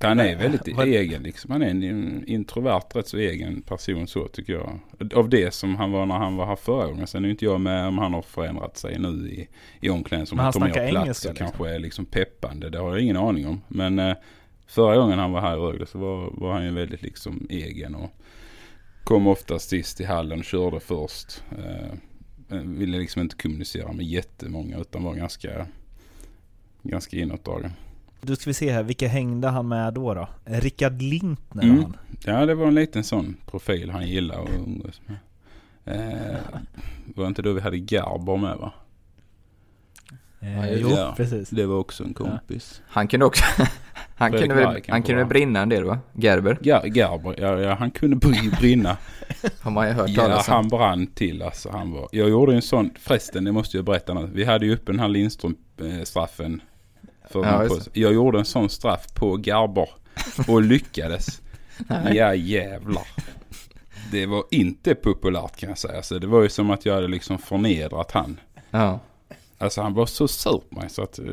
Han är väldigt Vad- egen liksom. Han är en introvert, rätt så egen person så tycker jag. Av det som han var när han var här förra gången. Sen är inte jag med om han har förändrat sig nu i, i omklädningsrummet. Men han Tar mer snackar plats engelska, liksom. kanske är liksom peppande. Det har jag ingen aning om. Men eh, förra gången han var här i Rögle så var, var han ju väldigt liksom egen. Och kom oftast sist i hallen och körde först. Eh, ville liksom inte kommunicera med jättemånga utan var ganska, ganska inåtdragen. Då ska vi se här, vilka hängde han med då? då? Rickard Lintner Mm. han. Ja, det var en liten sån profil han gillade att umgås med. Eh, var inte då vi hade Garber med va? Eh, jo, precis. Det var också en kompis. Han kunde också... (laughs) han kunde väl, han kunde väl brinna en del va? Gerber? Gar, Garber, ja, ja han kunde brinna. (laughs) Har man ju hört Ja, talas om. han brann till alltså. Han var, jag gjorde ju en sån, förresten det måste jag berätta nu. Vi hade ju upp den här Lindström-straffen. Ja, ja, jag gjorde en sån straff på Garber och (laughs) lyckades. ja jävlar. Det var inte populärt kan jag säga. Så det var ju som att jag hade liksom förnedrat han. Ja. Alltså han var så sur på mig så att eh,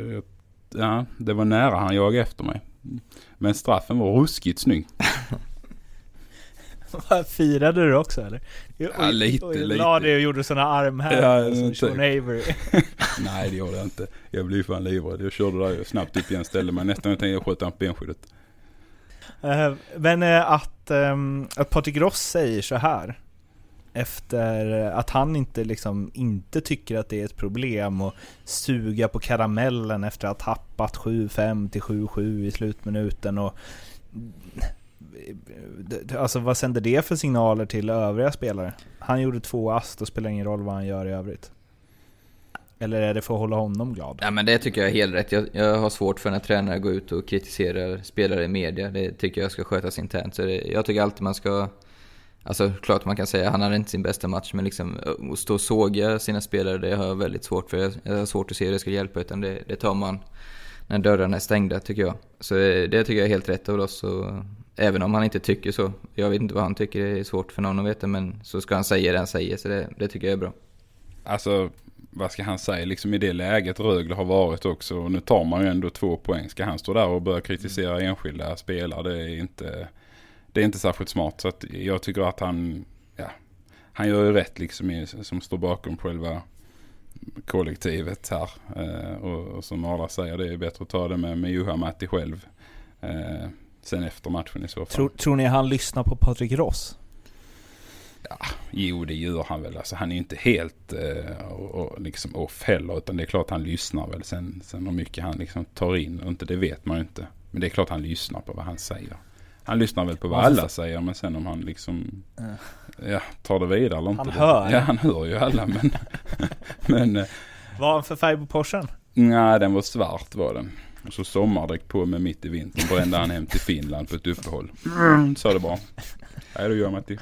ja, det var nära han jagade efter mig. Men straffen var ruskigt snygg. (laughs) Firade du också eller? Ja, lite, och, och lite. La dig och gjorde sådana armhävningar Ja, som. Sean Avery. (laughs) Nej det gjorde jag inte. Jag blev fan livrädd. Jag körde där snabbt upp igen ställde mig nästan jag tänkte jag sköt han på benskyddet. Eh, Men eh, att, ehm, att Patrik Ross säger så här efter att han inte liksom inte tycker att det är ett problem att suga på karamellen efter att ha tappat 7-5 till 7-7 i slutminuten och Alltså vad sänder det för signaler till övriga spelare? Han gjorde två ass, då spelar ingen roll vad han gör i övrigt. Eller är det för att hålla honom glad? Ja men det tycker jag är helt rätt. Jag, jag har svårt för när tränare går ut och kritiserar spelare i media. Det tycker jag ska skötas internt. Så det, jag tycker alltid man ska... Alltså klart man kan säga han hade inte sin bästa match, men liksom att stå och såga sina spelare, det har jag väldigt svårt för. Jag, jag har svårt att se hur det ska hjälpa, utan det, det tar man när dörrarna är stängda tycker jag. Så det, det tycker jag är helt rätt av oss. Och, även om han inte tycker så. Jag vet inte vad han tycker, det är svårt för någon att veta, men så ska han säga det han säger. Så det, det tycker jag är bra. Alltså vad ska han säga liksom i det läget Rögle har varit också. Och nu tar man ju ändå två poäng. Ska han stå där och börja kritisera enskilda spelare det är inte, det är inte särskilt smart. Så att jag tycker att han, ja, han gör ju rätt liksom i, som står bakom själva kollektivet här. Eh, och, och som alla säger det är bättre att ta det med, med Juha Matti själv. Eh, sen efter matchen i så fall. Tror, tror ni han lyssnar på Patrik Ross? Jo, det gör han väl. Alltså, han är inte helt eh, och, och liksom off heller. Utan det är klart han lyssnar väl. Sen, sen hur mycket han liksom tar in och inte, det vet man ju inte. Men det är klart han lyssnar på vad han säger. Han lyssnar väl på vad alla säger. Men sen om han liksom ja, tar det vidare eller inte. Han det- hör. Ja, han hör ju alla. Men, (laughs) men eh, Vad har han för färg på Porschen? nej, den var svart var den. Och så sommardäck på med mitt i vintern. Brände han hem till Finland på ett uppehåll. Mm, sa det bara. Nej, då man till.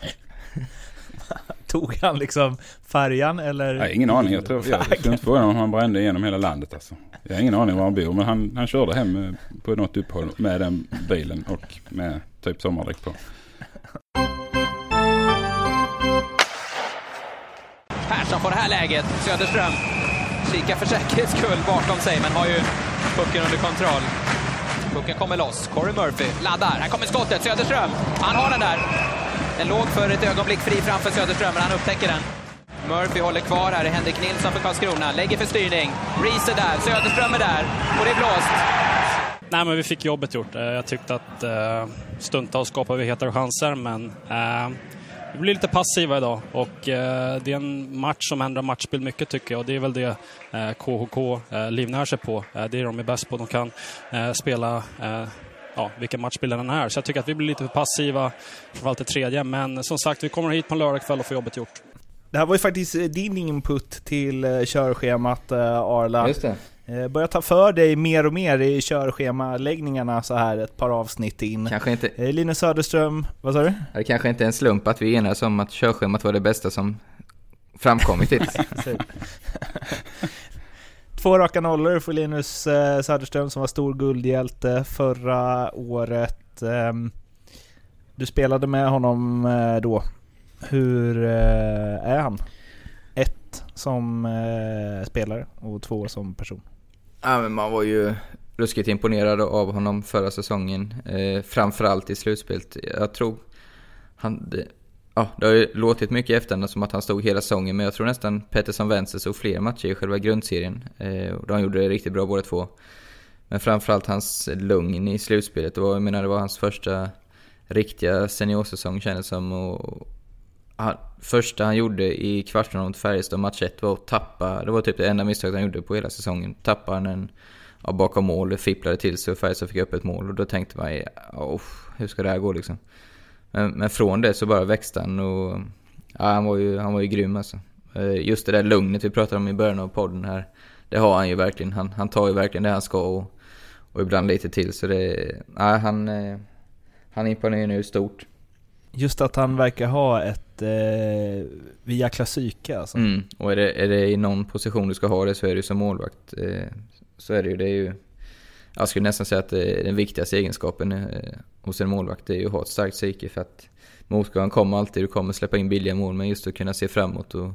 (laughs) Tog han liksom färjan eller? Nej, ingen aning. Jag tror, jag, skulle inte fråga om han brände igenom hela landet alltså. Jag har ingen aning var han bor. Men han, han körde hem eh, på något uppehåll med den bilen och med typ sommardäck på. Persson får det här läget. Söderström kikar för säkerhets skull bakom sig, men har ju pucken under kontroll. Pucken kommer loss. Corey Murphy laddar. Här kommer skottet. Söderström. Han har den där. Den låg för ett ögonblick fri framför Söderström, men han upptäcker den. Murphy håller kvar här. Henrik Nilsson för Karlskrona. Lägger för styrning. Reese är där. Söderström är där. Och det är blåst. Nej, men vi fick jobbet gjort. Eh, jag tyckte att eh, stundtals skapade vi hetare chanser, men eh, vi blir lite passiva idag. Och eh, det är en match som ändrar matchbild mycket tycker jag. Och det är väl det eh, KHK eh, livnär sig på. Eh, det är de är bäst på. De kan eh, spela eh, ja, vilken matchbild den är. Så jag tycker att vi blir lite för passiva, framförallt i tredje. Men som sagt, vi kommer hit på en lördagkväll och får jobbet gjort. Det här var ju faktiskt eh, din input till eh, körschemat eh, Arla. Just det. Börjar ta för dig mer och mer i körschemaläggningarna så här ett par avsnitt in. Kanske inte, Linus Söderström, vad sa du? det kanske inte är en slump att vi enades om att körschemat var det bästa som framkommit hittills. (laughs) Två raka nollor för Linus eh, Söderström som var stor guldhjälte förra året. Eh, Du spelade med honom eh, då. Hur eh, är han? Ett som eh, spelare och två som person. Ja, men man var ju ruskigt imponerad av honom förra säsongen. Eh, framförallt i slutspelet. Jag tror han... Det, ja, det har ju låtit mycket i efterhand som att han stod hela säsongen, men jag tror nästan Pettersson Vänster såg fler matcher i själva grundserien. Eh, och de gjorde det riktigt bra båda två. Men framförallt hans lugn i slutspelet. Det var, jag menar, det var hans första riktiga seniorsäsong kändes som. Och han, första han gjorde i kvartsfinalen mot Färjestad match 1 var att tappa, det var typ det enda misstaget han gjorde på hela säsongen. Tappade han en ja, bakom mål, fipplade till sig och Färjestad fick upp ett mål och då tänkte man oh, hur ska det här gå liksom? Men, men från det så bara växte han och ja, han, var ju, han var ju grym alltså. Eh, Just det där lugnet vi pratade om i början av podden här, det har han ju verkligen. Han, han tar ju verkligen det han ska och, och ibland lite till så det, ja, han, eh, han imponerar nu stort. Just att han verkar ha ett eh, jäkla psyke alltså. Mm. Och är det, är det i någon position du ska ha det så är det ju som målvakt. Eh, så är det ju. Det är ju jag skulle nästan säga att det är den viktigaste egenskapen eh, hos en målvakt. Det är ju att ha ett starkt psyke för att motgången kommer alltid. Du kommer släppa in billiga mål men just att kunna se framåt och,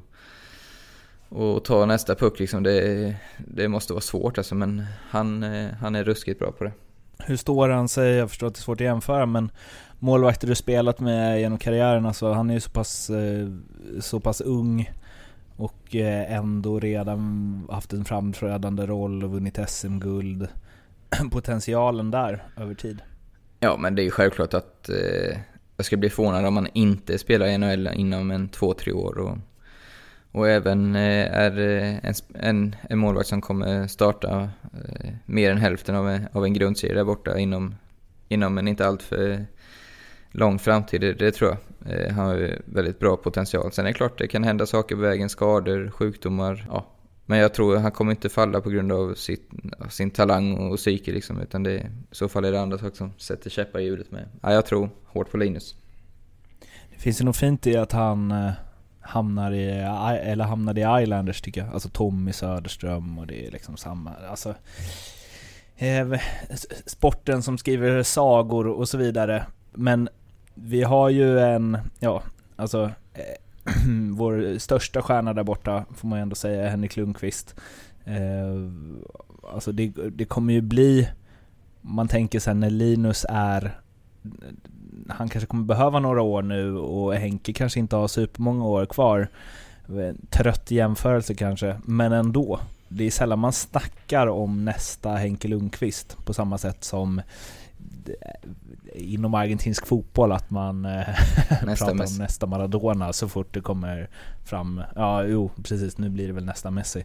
och ta nästa puck liksom. Det, det måste vara svårt alltså men han, eh, han är ruskigt bra på det. Hur står han sig? Jag förstår att det är svårt att jämföra men målvakter du spelat med genom karriären, alltså han är ju så pass, eh, så pass ung och eh, ändå redan haft en framträdande roll och vunnit SM-guld. (clears throat) Potentialen där över tid. Ja, men det är ju självklart att eh, jag ska bli förvånad om man inte spelar i NHL inom en två, tre år. Och, och även eh, är eh, en, en, en målvakt som kommer starta eh, mer än hälften av en, av en grundserie där borta inom, inom en inte alltför lång framtid, det, det tror jag. Eh, han har ju väldigt bra potential. Sen är det klart det kan hända saker på vägen, skador, sjukdomar. Ja. Men jag tror han kommer inte falla på grund av sitt, sin talang och psyke liksom, utan det, i så fall är det andra saker som sätter käppar i hjulet med. Ja, jag tror hårt på Linus. Det finns ju något fint i att han eh, hamnar i, eller hamnade i Islanders tycker jag. Alltså Tommy Söderström och det är liksom samma, alltså eh, sporten som skriver sagor och så vidare. Men vi har ju en, ja, alltså eh, (clears throat) vår största stjärna där borta får man ju ändå säga, Henrik Lundqvist. Eh, alltså det, det kommer ju bli, man tänker sen när Linus är han kanske kommer behöva några år nu och Henke kanske inte har supermånga år kvar. Eh, trött jämförelse kanske, men ändå. Det är sällan man snackar om nästa Henke Lundqvist på samma sätt som inom argentinsk fotboll att man eh, (laughs) pratar Messi. om nästa Maradona så fort det kommer fram. Ja, jo, precis. Nu blir det väl nästa Messi.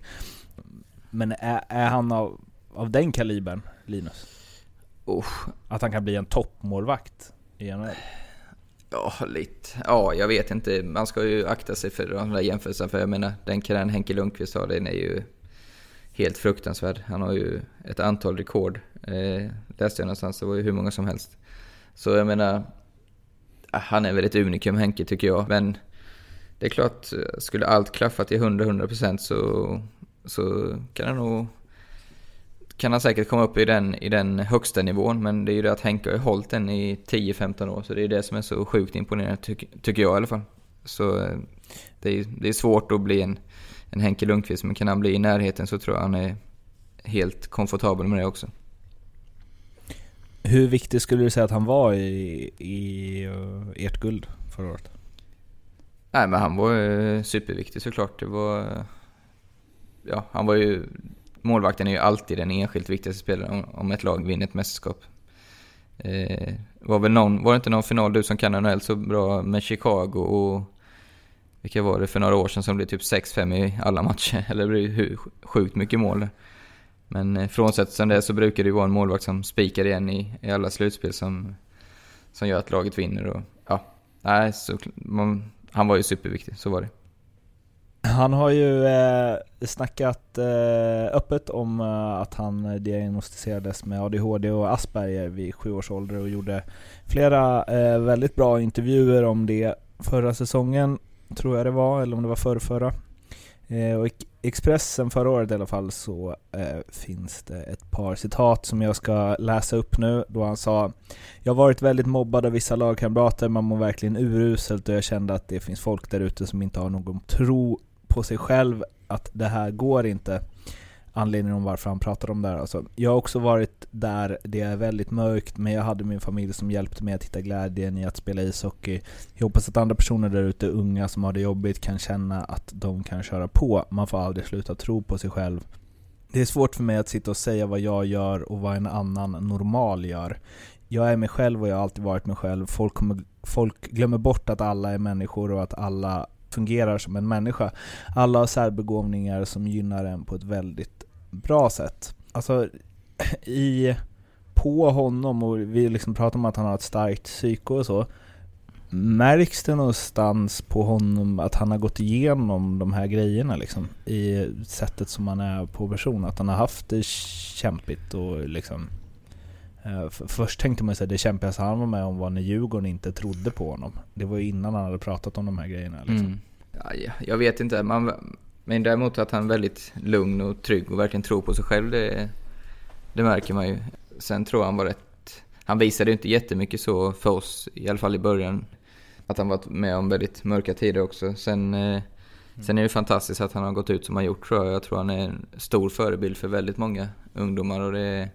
Men är, är han av, av den kalibern, Linus? Oh. Att han kan bli en toppmålvakt i NHL? Ja, lite. Ja, jag vet inte. Man ska ju akta sig för de där jämförelserna. För jag menar, den karriären Henke Lundqvist har, den är ju helt fruktansvärd. Han har ju ett antal rekord. Eh, läste jag någonstans, det var ju hur många som helst. Så jag menar, ah, han är väl ett unikum Henke tycker jag. Men det är klart, skulle allt klaffa till 100-100% så, så kan han nog kan han säkert komma upp i den, i den högsta nivån, men det är ju det att Henke har ju hållit den i 10-15 år, så det är det som är så sjukt imponerande, tycker jag i alla fall. Så eh, det är, det är svårt att bli en, en Henke Lundqvist, men kan han bli i närheten så tror jag han är helt komfortabel med det också. Hur viktig skulle du säga att han var i, i uh, ert guld förra året? Nej men han var ju superviktig såklart. Det var... Ja, han var ju... Målvakten är ju alltid den enskilt viktigaste spelaren om, om ett lag vinner ett mästerskap. Eh, var, väl någon, var det inte någon final du som kan NHL så bra med Chicago och... Vilka var det för några år sedan som blev typ 6-5 i alla matcher? (laughs) Eller det blev hur sjukt mycket mål. Men eh, frånsett sen det så brukar det ju vara en målvakt som spikar igen i, i alla slutspel som, som gör att laget vinner. Och, ja, nej, så, man, han var ju superviktig, så var det. Han har ju eh, snackat eh, öppet om eh, att han diagnostiserades med ADHD och Asperger vid sju års ålder och gjorde flera eh, väldigt bra intervjuer om det förra säsongen, tror jag det var, eller om det var förrförra. Eh, och i Expressen förra året i alla fall så eh, finns det ett par citat som jag ska läsa upp nu då han sa Jag har varit väldigt mobbad av vissa lagkamrater, man mår verkligen uruselt och jag kände att det finns folk där ute som inte har någon tro på sig själv att det här går inte. Anledningen om varför han pratade om det här alltså. Jag har också varit där det är väldigt mörkt men jag hade min familj som hjälpte mig att hitta glädjen i att spela ishockey. Jag hoppas att andra personer där ute, unga som har det jobbigt, kan känna att de kan köra på. Man får aldrig sluta tro på sig själv. Det är svårt för mig att sitta och säga vad jag gör och vad en annan normal gör. Jag är mig själv och jag har alltid varit mig själv. Folk, kommer, folk glömmer bort att alla är människor och att alla fungerar som en människa. Alla har särbegåvningar som gynnar en på ett väldigt bra sätt. Alltså, (laughs) i, på honom, och vi liksom pratar om att han har ett starkt psyke och så, Märks det någonstans på honom att han har gått igenom de här grejerna liksom? I sättet som han är på person? Att han har haft det kämpigt och liksom... Eh, först tänkte man sig att det kämpigaste han var med om var när Djurgården inte trodde på honom. Det var ju innan han hade pratat om de här grejerna liksom. Mm. Ja, jag vet inte. Man, men däremot att han är väldigt lugn och trygg och verkligen tror på sig själv, det, det märker man ju. Sen tror jag han var rätt... Han visade ju inte jättemycket så för oss, i alla fall i början. Att han varit med om väldigt mörka tider också. Sen, mm. sen är det fantastiskt att han har gått ut som han gjort tror jag. Jag tror han är en stor förebild för väldigt många ungdomar och det,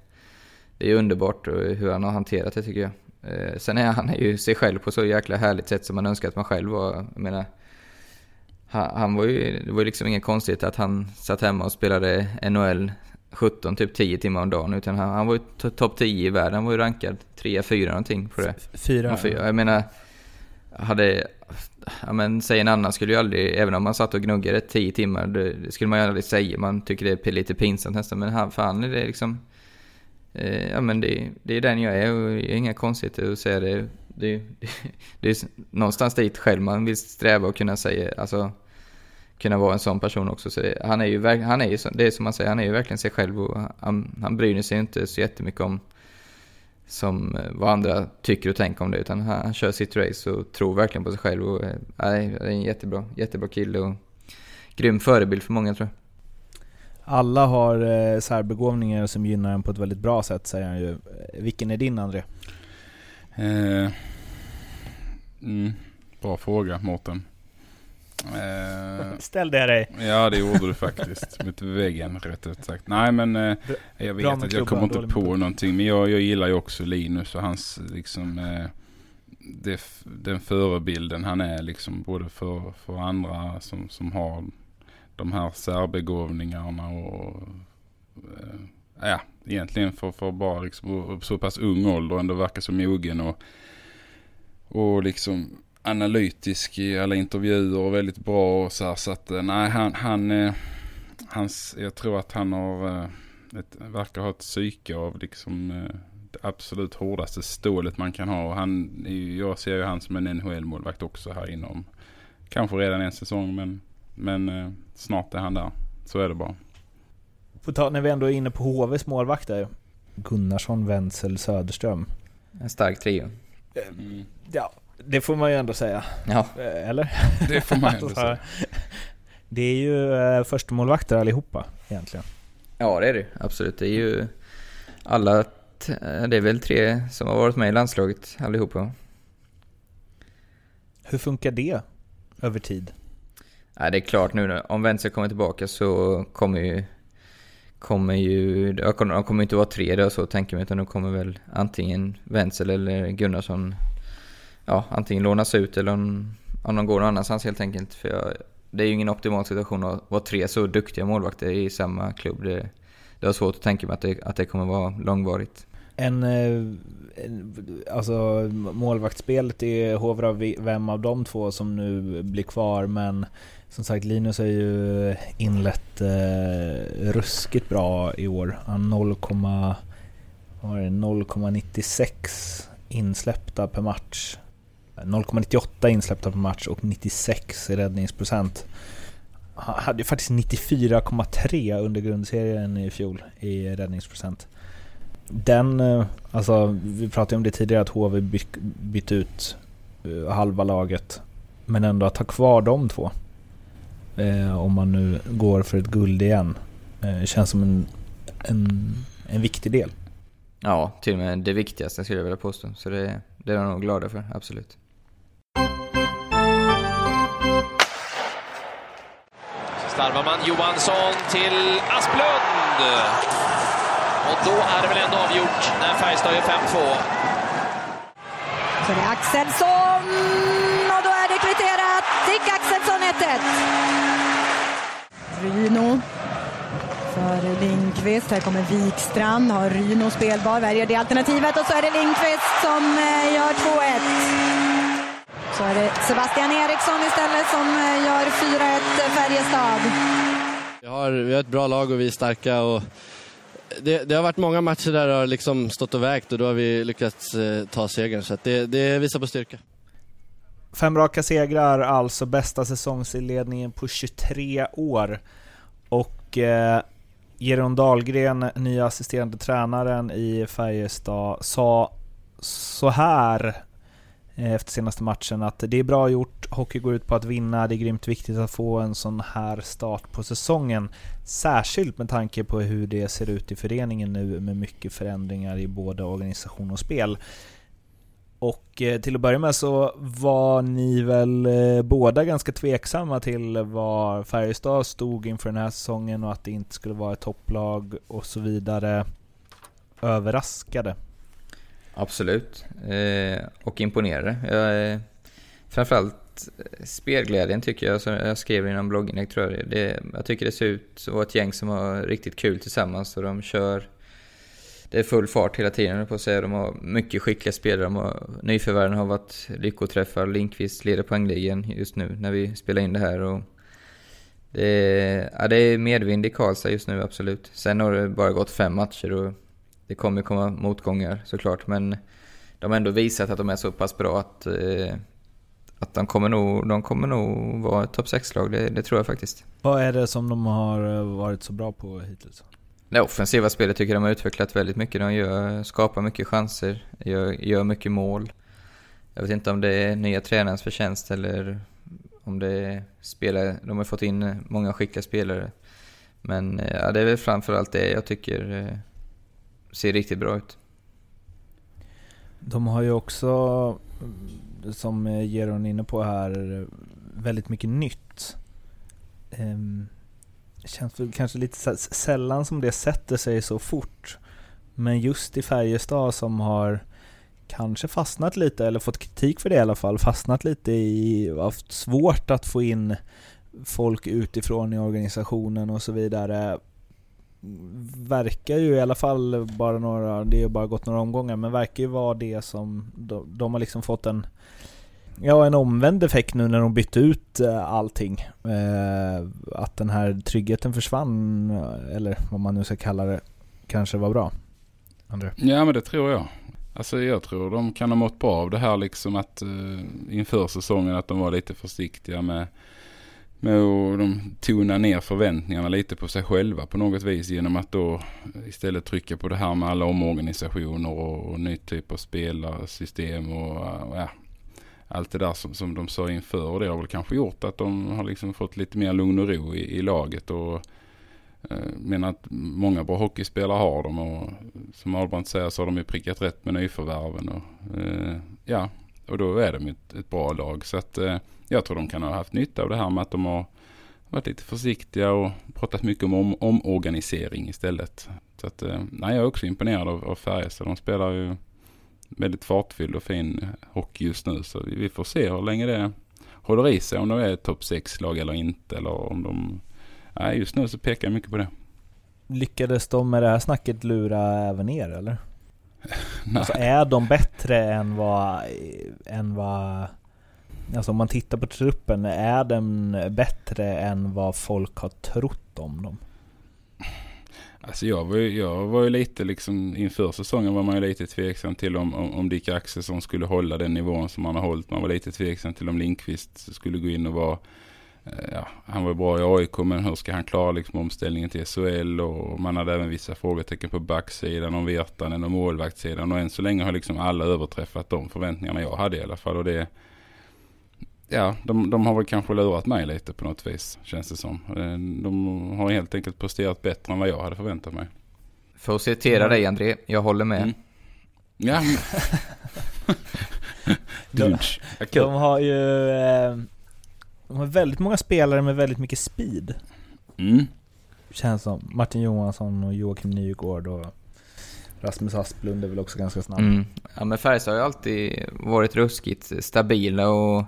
det är underbart hur han har hanterat det tycker jag. Eh, sen är han ju sig själv på så jäkla härligt sätt som man önskar att man själv var. Jag menar, han var ju, det var ju liksom inget konstigt att han satt hemma och spelade NHL 17, typ 10 timmar om dagen. Utan han, han var ju topp 10 i världen. Han var ju rankad 3, 4 någonting på det. Fyra? fyra. Jag menar, hade... Ja men säg en annan skulle ju aldrig, även om man satt och gnuggade 10 timmar, det skulle man ju aldrig säga. Man tycker det är lite pinsamt nästan. Men han, för han är det liksom... Eh, ja men det, det är den jag är och det är inga konstigheter att säga det. Det, det, det är någonstans dit själv man vill sträva och kunna säga, alltså kunna vara en sån person också. Så det, han är ju, han är ju, det är som man säger, han är ju verkligen sig själv och han, han bryr sig inte så jättemycket om som eh, vad andra tycker och tänker om det. Utan han, han kör sitt race och tror verkligen på sig själv. Och, äh, är en jättebra, jättebra kille och grym förebild för många tror jag. Alla har eh, särbegåvningar som gynnar en på ett väldigt bra sätt säger han ju. Vilken är din André? Eh, mm, bra fråga Mårten. Eh, Ställde jag dig? Ja det gjorde du faktiskt. (laughs) Mot väggen rätt ut sagt. Nej men eh, jag vet att jag kommer inte på någonting. Men jag, jag gillar ju också Linus och hans liksom eh, det, den förebilden han är liksom både för, för andra som, som har de här särbegåvningarna och eh, ja, egentligen för, för bara liksom så pass ung ålder ändå verkar så mogen och, och liksom analytisk i alla intervjuer och väldigt bra och så här, så att eh, nej han, han eh, hans, jag tror att han har eh, ett, verkar ha ett psyke av liksom det absolut hårdaste stålet man kan ha och han, jag ser ju han som en NHL-målvakt också här inom kanske redan en säsong men, men snart är han där. Så är det bara. På ta, när vi ändå är inne på HVs målvakter. Gunnarsson, Wenzel, Söderström. En stark trio. Mm. Ja, det får man ju ändå säga. Ja. Eh, eller? (laughs) Det får man ändå (laughs) säga. Det är ju eh, första målvakter allihopa egentligen. Ja det är det absolut. Det är ju alla, det är väl tre som har varit med i landslaget allihopa. Hur funkar det över tid? Ja, det är klart nu om Wenzel kommer tillbaka så kommer ju kommer ju, de kommer inte vara tre då så tänker man utan de kommer väl antingen Wenzel eller Gunnarsson ja, antingen lånas ut eller om, om de går någon annanstans helt enkelt. För jag, det är ju ingen optimal situation att vara tre så duktiga målvakter i samma klubb. Det, det är svårt att tänka mig att det, att det kommer vara långvarigt. En, eh, en alltså målvaktsspelet är Hovra, vem av de två som nu blir kvar men som sagt Linus har ju inlett eh, ruskigt bra i år. Han 0,96 insläppta per match. 0,98 insläppta per match och 96 i räddningsprocent. Han hade ju faktiskt 94,3 under grundserien i fjol i räddningsprocent. Den, eh, alltså vi pratade om det tidigare att HV bytt, bytt ut eh, halva laget. Men ändå att ha kvar de två. Eh, om man nu går för ett guld igen. Eh, känns som en, en, en viktig del. Ja, till och med det viktigaste skulle jag vilja påstå. Så det, det är jag nog glada för, absolut. Så starvar man Johansson till Asplund. Och då är det väl ändå avgjort när Färjestad gör 5-2. Så det är Axelsson och då är det kvitterat. Dick Axelsson 1-1. Ryno för Lindqvist. Här kommer Wikstrand. Har Ryno spelbar? Väljer det alternativet och så är det Lindqvist som eh, gör 2-1. Så är det Sebastian Eriksson istället som eh, gör 4-1 Färjestad. Vi har, vi har ett bra lag och vi är starka. Och det, det har varit många matcher där det har liksom stått och vägt och då har vi lyckats eh, ta segern. Så att det, det visar på styrka. Fem raka segrar, alltså bästa säsongsinledningen på 23 år. Och eh, Geron Dahlgren, nya assisterande tränaren i Färjestad, sa så här Eh, efter senaste matchen att det är bra gjort, hockey går ut på att vinna, det är grymt viktigt att få en sån här start på säsongen. Särskilt med tanke på hur det ser ut i föreningen nu med mycket förändringar i både organisation och spel. Och eh, till att börja med så var ni väl eh, båda ganska tveksamma till var Färjestad stod inför den här säsongen och att det inte skulle vara ett topplag och så vidare. Överraskade? Absolut. Eh, och imponerade. Jag, eh, framförallt eh, spelglädjen tycker jag, som jag skrev i någon blogginlägg tror jag det. Jag tycker det ser ut att vara ett gäng som har riktigt kul tillsammans och de kör det är full fart hela tiden på att säga. De har mycket skickliga spelare. De har, nyförvärven har varit lyckoträffar. Lindqvist leder poängligan just nu när vi spelar in det här. Och det, är, ja, det är medvind i Karlstad just nu, absolut. Sen har det bara gått fem matcher och det kommer komma motgångar såklart. Men de har ändå visat att de är så pass bra att, eh, att de, kommer nog, de kommer nog vara ett topp 6-lag. Det, det tror jag faktiskt. Vad är det som de har varit så bra på hittills? Det offensiva spelet tycker jag de har utvecklat väldigt mycket. De gör, skapar mycket chanser, gör, gör mycket mål. Jag vet inte om det är nya tränarens förtjänst eller om det är spelare. De har fått in många skickliga spelare. Men ja, det är väl framförallt det jag tycker eh, ser riktigt bra ut. De har ju också, som Geron är inne på här, väldigt mycket nytt. Ehm, känns väl kanske lite sällan som det sätter sig så fort. Men just i Färjestad som har kanske fastnat lite, eller fått kritik för det i alla fall, fastnat lite i, haft svårt att få in folk utifrån i organisationen och så vidare. Verkar ju i alla fall bara några, det har bara gått några omgångar, men verkar ju vara det som, de, de har liksom fått en Ja, en omvänd effekt nu när de bytte ut eh, allting. Eh, att den här tryggheten försvann, eller vad man nu ska kalla det, kanske var bra. André? Ja, men det tror jag. Alltså jag tror de kan ha mått bra av det här liksom att eh, inför säsongen att de var lite försiktiga med, med att de tona ner förväntningarna lite på sig själva på något vis genom att då istället trycka på det här med alla omorganisationer och, och ny typ av spelarsystem och ja, allt det där som, som de sa inför. Och det har väl kanske gjort att de har liksom fått lite mer lugn och ro i, i laget. Och eh, men menar att många bra hockeyspelare har de. Och som Albrandt säger så har de ju prickat rätt med nyförvärven. Och, eh, ja, och då är de ett, ett bra lag. Så att eh, jag tror de kan ha haft nytta av det här med att de har varit lite försiktiga och pratat mycket om, om omorganisering istället. Så att, eh, nej, jag är också imponerad av, av Färjestad. De spelar ju väldigt fartfylld och fin hockey just nu. Så vi får se hur länge det håller i sig. Om de är topp 6-lag eller inte. Eller om de... Nej, just nu så pekar jag mycket på det. Lyckades de med det här snacket lura även er eller? Alltså är de bättre än vad, än vad... Alltså om man tittar på truppen, är den bättre än vad folk har trott om dem? Alltså jag var, ju, jag var ju lite liksom inför säsongen var man ju lite tveksam till om, om, om Dick Axelsson skulle hålla den nivån som han har hållit. Man var lite tveksam till om Linkvist skulle gå in och vara ja, han var ju bra i AIK men hur ska han klara liksom omställningen till SHL och man hade även vissa frågetecken på backsidan om Virtanen och målvaktssidan och än så länge har liksom alla överträffat de förväntningarna jag hade i alla fall och det Ja, de, de har väl kanske lurat mig lite på något vis känns det som. Eh, De har helt enkelt presterat bättre än vad jag hade förväntat mig. För att citera dig André, jag håller med. Mm. Ja, (laughs) De, de har ju... Eh, de har väldigt många spelare med väldigt mycket speed. Mm. Känns som. Martin Johansson och Joakim Nygård och Rasmus Asplund är väl också ganska snabb. Mm. Ja men Färjestad har ju alltid varit ruskigt stabila och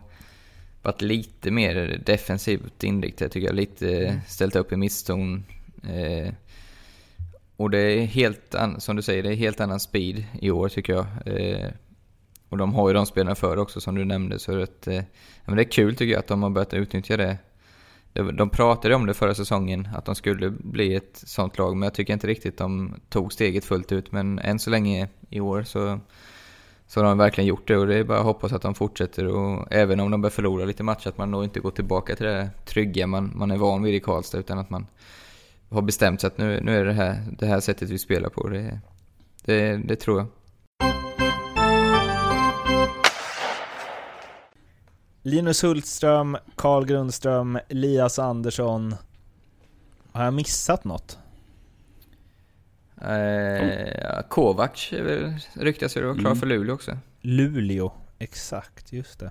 varit lite mer defensivt inriktade tycker jag. Lite ställt upp i misszon. Eh, och det är helt, an- som du säger, det är helt annan speed i år tycker jag. Eh, och de har ju de spelarna för också som du nämnde så att, eh, men det är kul tycker jag att de har börjat utnyttja det. Det- De pratade om det förra säsongen, att de skulle bli ett sånt lag, men jag tycker inte riktigt de tog steget fullt ut. Men än så länge i år så, så har de verkligen gjort det och det är bara att hoppas att de fortsätter. Och även om de börjar förlora lite matcher, att man då inte går tillbaka till det trygga man, man är van vid i Karlstad, utan att man har bestämt sig att nu, nu är det här, det här sättet vi spelar på. Det, det, det tror jag. Linus Hultström, Carl Grundström, Elias Andersson. Har jag missat något? Eh, väl- ryktas ju vara klar Mm. för Luleå också. Luleå, exakt, just det.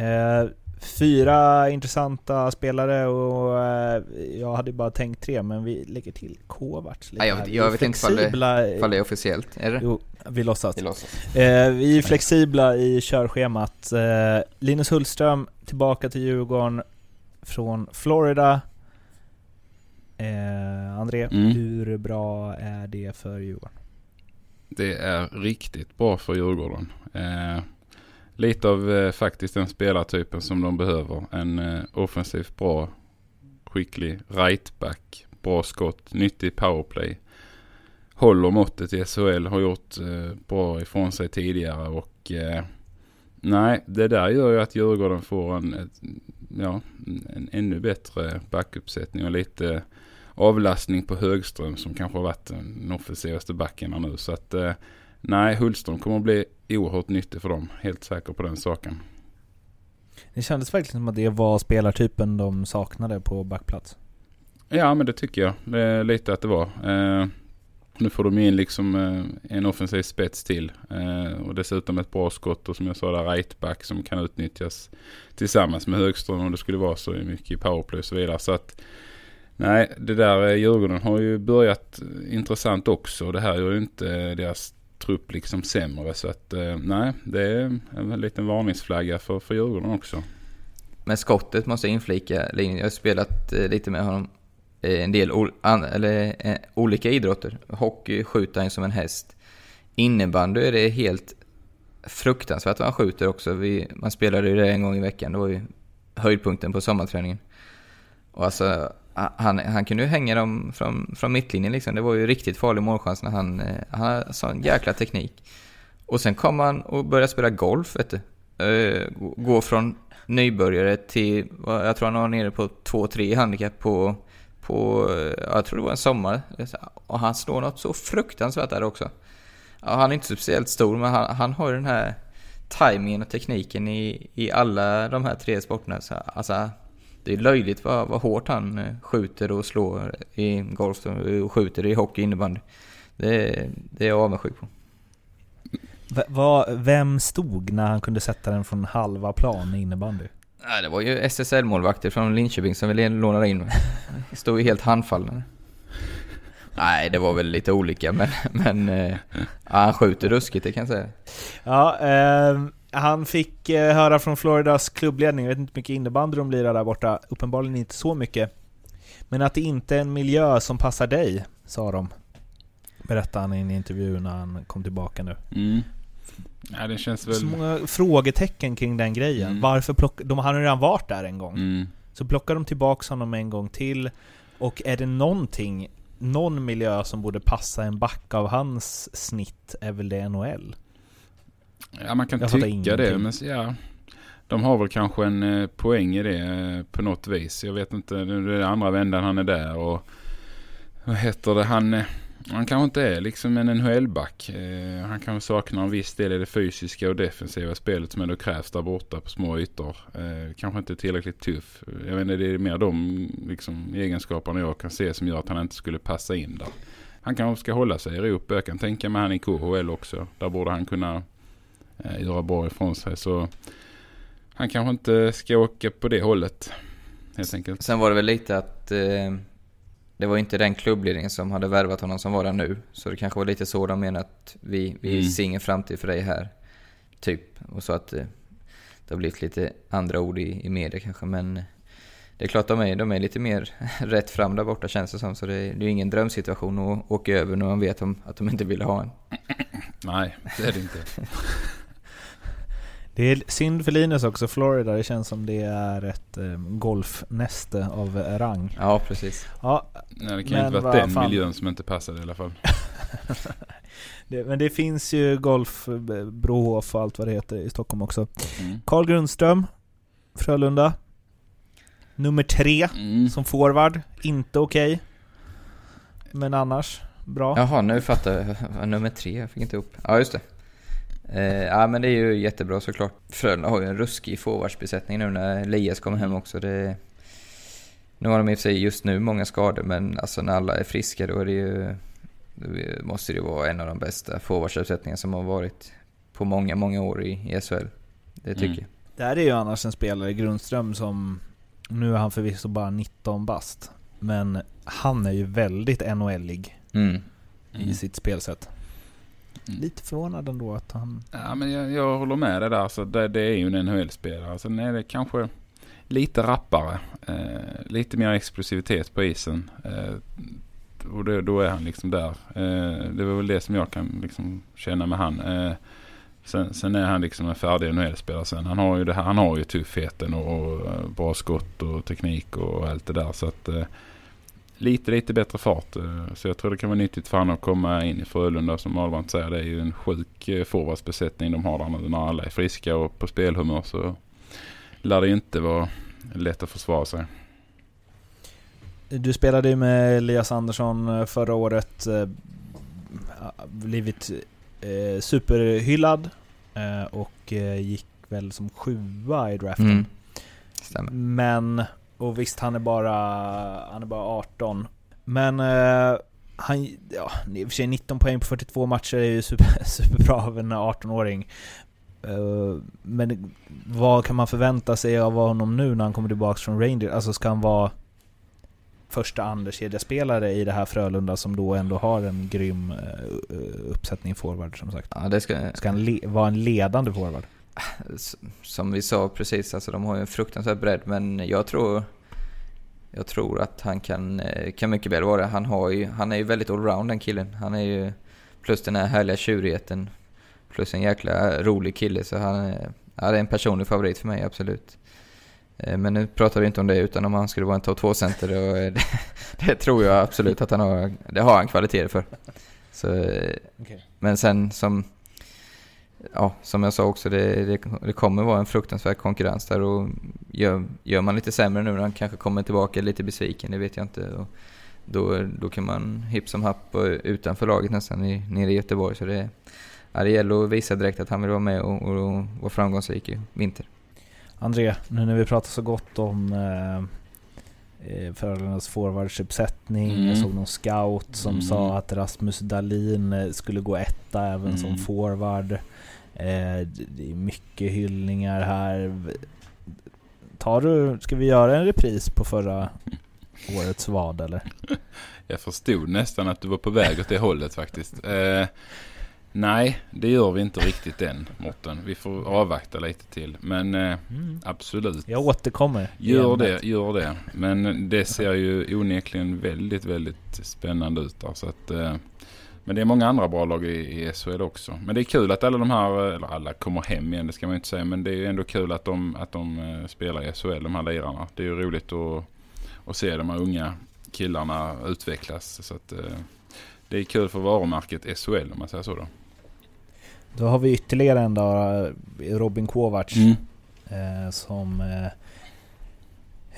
Eh, fyra intressanta spelare och eh, jag hade bara tänkt tre, men vi lägger till Kovacs. lite jag här. jag vet inte ifall det, flexibla i- ifall det är officiellt. Är det? Jo, vi låtsas. Vi låtsas. Eh, vi är flexibla i körschemat. Eh, Linus Hultström tillbaka till Djurgården från Florida. Eh, André, Mm. hur bra är det för Djurgården? Det är riktigt bra för Djurgården. Eh, lite av eh, faktiskt den spelartypen som de behöver. En eh, offensivt bra, skicklig rightback. Bra skott, nyttig powerplay. Håller måttet i SHL, har gjort eh, bra ifrån sig tidigare och eh, nej, det där gör ju att Djurgården får en, ett, ja, en ännu bättre backuppsättning och lite avlastning på Högström som kanske har varit den offensivaste backen här nu. Så att eh, nej, Hultström kommer att bli oerhört nyttig för dem. Helt säker på den saken. Det kändes verkligen som att det var spelartypen de saknade på backplats. Ja, men det tycker jag. Det är lite att det var. Eh, nu får de in liksom eh, en offensiv spets till. Eh, och dessutom ett bra skott och som jag sa där rightback som kan utnyttjas tillsammans med Högström om det skulle vara så mycket i powerplay och så vidare. Så att nej, det där eh, Djurgården har ju börjat eh, intressant också. Det här gör ju inte deras trupp liksom sämre. Så att eh, nej, det är en liten varningsflagga för, för Djurgården också. Men skottet måste jag inflika, Linus. Jag har spelat eh, lite med honom eh, en del ol- an- eller, eh, olika idrotter. Hockey skjuter han som en häst. Innebandy är det helt fruktansvärt vad han skjuter också. Vi, man spelade ju det en gång i veckan. Det var ju höjdpunkten på sommarträningen. Och alltså, han, han kunde ju hänga dem från, från mittlinjen liksom. Det var ju riktigt farlig målchans när han... Eh, han har sån jäkla teknik. Och sen kom han och började spela golf, vet du. Eh, gå- från nybörjare till, jag tror han var nere på 2-3 i handikapp på, på, eh, jag tror det var en sommar. Och han slår något så fruktansvärt där också. Ja, han är inte speciellt stor, men han, han har ju den här tajmingen och tekniken i, i alla de här tre sporterna. Så, alltså, det är löjligt vad, vad hårt han eh, skjuter och slår i golf och skjuter i hockey innebandy. Det, det är jag avundsjuk på. V- vad- vem stod när han kunde sätta den från halva plan i innebandy? Nej, det var ju SSL-målvakter från Linköping som ville låna in. Stod ju helt handfallna. Nej, det var väl lite olika, men, men eh, ja, han skjuter ruskigt, det kan jag säga. Ja, ehm, han fick eh, höra från Floridas klubbledning, jag vet inte hur mycket innebandy de lirar där borta, uppenbarligen inte så mycket. Men att det inte är en miljö som passar dig, sa de. Berättade han i en intervju när han kom tillbaka nu. Mm. Ja, det känns väl... Så många frågetecken kring den grejen. Mm. Varför plock... De har redan varit där en gång. Mm. Så plockar de tillbaka honom en gång till. Och är det någonting, någon miljö som borde passa en back av hans snitt är väl det NHL. Ja, man kan Jag tycka det. Men, ja. de har väl kanske en eh, poäng i det eh, på något vis. Jag vet inte, nu är det andra vändan han är där och vad heter det, han, eh, han kanske inte är liksom en NHL-back. Han kanske saknar en viss del i det fysiska och defensiva spelet som ändå krävs där borta på små ytor. Kanske inte tillräckligt tuff. Jag vet inte, det är mer de liksom, egenskaperna jag kan se som gör att han inte skulle passa in där. Han kanske ska hålla sig i Europa. Jag kan tänka mig han i KHL också. Där borde han kunna eh, göra bra ifrån sig. Så han kanske inte ska åka på det hållet. Helt enkelt. Sen var det väl lite att eh, det var inte den klubbledningen som hade värvat honom som var där nu. Så det kanske var lite så de menade att vi, vi Mm. ser ingen framtid för dig här. Typ. Och så att eh, det har blivit lite andra ord i, i media kanske. Men det är klart de är, de är lite mer (laughs) rätt fram där borta känns det som. Så det, är- det är ingen drömsituation att åka över när man vet om, att de inte vill ha en. Nej, det är det inte. (laughs) Det är synd för Linus också, Florida. Det känns som det är ett eh, golfnäste av rang. Ja, precis. Ja, Nej, det kan ju inte vad vara den fan. miljön som inte passade i alla fall. (laughs) Det, men det finns ju golf, Brohof och allt vad det heter i Stockholm också. Mm. Carl Grundström, Frölunda. Nummer tre Mm. som forward. Inte okej. Men annars, bra. Jaha, nu fattar jag. Nummer tre, jag fick inte upp. Ja, just det. Eh, ja, men det är ju jättebra såklart. Frölunda har ju en ruskig forwardsbesättning nu när Elias kommer hem också. Det, nu har de i och för sig just nu många skador, men alltså när alla är friska då är det ju... Då måste det ju vara en av de bästa forwardsuppsättningarna som har varit på många, många år i, i SHL. Det tycker Mm. jag. Det här är ju annars en spelare, Grundström, som... Nu är han förvisso bara 19 bast. Men han är ju väldigt NHL-ig Mm. i sitt spelsätt. Lite förvånad ändå att han... Ja, men jag, jag håller med dig där. Så det, det är ju en NHL-spelare. Sen är det kanske lite rappare. Eh, lite mer explosivitet på isen. Eh, och det, då är han liksom där. Eh, det var väl det som jag kan liksom känna med han. Eh, sen, sen är han liksom en färdig NHL-spelare sen. Han har ju, det här, han har ju tuffheten och, och eh, bra skott och teknik och allt det där. Så att eh, lite, lite bättre fart. Eh, Så jag tror det kan vara nyttigt för honom att komma in i Frölunda. Som Ahlbrand säger, det är ju en sjuk eh, forwardsbesättning de har där nu. När alla är friska och på spelhumör så lär det inte vara lätt att försvara sig. Du spelade ju med Elias Andersson eh, förra året. Blivit superhyllad. Och gick väl som sjua i draften. Mm. Men, och visst han är bara, han är bara 18. Men eh, han, ja, i och för sig 19 poäng på 42 matcher är ju super, (laughs) superbra av en 18-åring. Eh, men vad kan man förvänta sig av honom nu när han kommer tillbaka från Rangers? Alltså ska han vara första andra i det här Frölunda som då ändå har en grym eh, uppsättning forward som sagt? Ja, det ska... Ska han vara en ledande forward? Som vi sa precis, alltså de har ju en fruktansvärd bredd men jag tror Jag tror att han kan, eh, kan mycket väl vara det. Han, har ju, han är ju väldigt allround den killen. Han är ju plus den här härliga tjurigheten plus en jäkla rolig kille så han är, ja, det är en personlig favorit för mig absolut. Eh, Men nu pratar vi inte om det utan om han skulle vara en topp 2-center och eh, (laughs) det, det tror jag absolut att han har, det har han kvaliteter för. Så, Okej. Men sen som ja, som jag sa också, det, det, det kommer vara en fruktansvärd konkurrens där och gör, gör man lite sämre nu när han kanske kommer tillbaka lite besviken, det vet jag inte. Och då, då kan man hipp som happ och utanför laget nästan i, nere i Göteborg. Så det, ja, det gäller att visa direkt att han vill vara med och, och, och vara framgångsrik i vinter. André, nu när vi pratar så gott om eh, eh, Frölundas forwardsuppsättning. Mm. Jag såg någon scout som Mm. sa att Rasmus Dahlin eh, skulle gå etta även som Mm. forward. Eh, det är mycket hyllningar här. Tar du, ska vi göra en repris på förra årets vad eller? (laughs) Jag förstod nästan att du var på väg åt det hållet faktiskt. Eh, nej, det gör vi inte riktigt än Morten. Vi får avvakta lite till. Men eh, Mm. absolut. Jag återkommer. Gör det, gör det. Men det ser ju onekligen väldigt, väldigt spännande ut där. Så att, eh, men det är många andra bra lag i, i SHL också. Men det är kul att alla de här, eller alla kommer hem igen, det ska man ju inte säga. Men det är ju ändå kul att de, att de eh, spelar i SHL, de här lirarna. Det är ju roligt att, att se de här unga killarna utvecklas. Så att, eh, det är kul för varumärket SHL om man säger så då. Då har vi ytterligare en dag, Robin Kovacs. Mm. eh, som eh,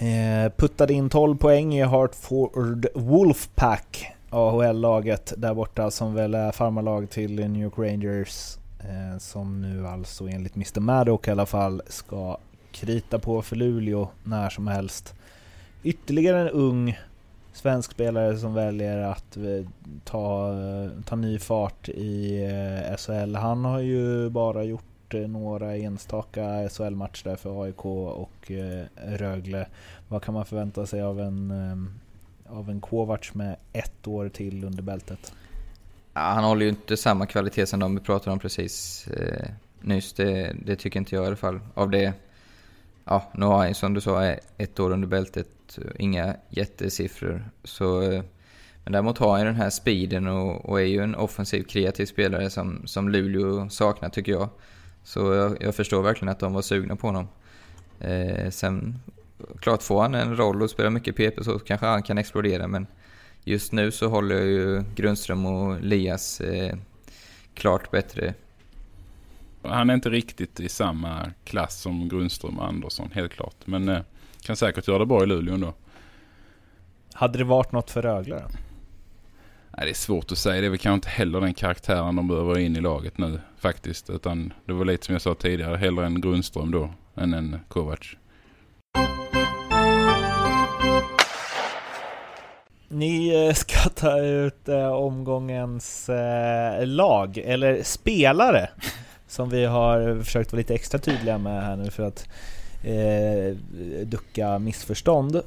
eh, puttade in 12 poäng i Hartford Wolfpack, AHL-laget där borta som väl är farmarlag till New York Rangers eh, som nu alltså enligt Mr Maddock i alla fall ska krita på för Luleå när som helst. Ytterligare en ung svensk spelare som väljer att eh, ta, eh, ta ny fart i eh, SHL. Han har ju bara gjort några enstaka SHL-matcher för AIK och Rögle. Vad kan man förvänta sig av en, av en Kovacs med ett år till under bältet? Ja, han håller ju inte samma kvalitet som de vi pratade om precis eh, nyss. Det, det, tycker inte jag i alla fall. Av det, ja, nu har han som du sa ett år under bältet inga jättesiffror. Så, eh, men däremot har han den här speeden och, och, är ju en offensiv kreativ spelare som, som Luleå saknar tycker jag. Så jag, jag förstår verkligen att de var sugna på honom. Eh, sen, klart får han en roll och spelar mycket PP så kanske han kan explodera men just nu så håller jag ju Grundström och Lias eh, klart bättre. Han är inte riktigt i samma klass som Grundström och Andersson, helt klart. Men eh, kan säkert göra det bra i Luleå ändå. Hade det varit något för Rögle då? Nej, det är svårt att säga. Det är väl kanske inte heller den karaktären de behöver in i laget nu faktiskt. Utan det var lite som jag sa tidigare, hellre en Grundström då än en Kovacs. Ni eh, ska ta ut eh, omgångens eh, lag, eller spelare, som vi har försökt vara lite extra tydliga med här nu för att eh, ducka missförstånd.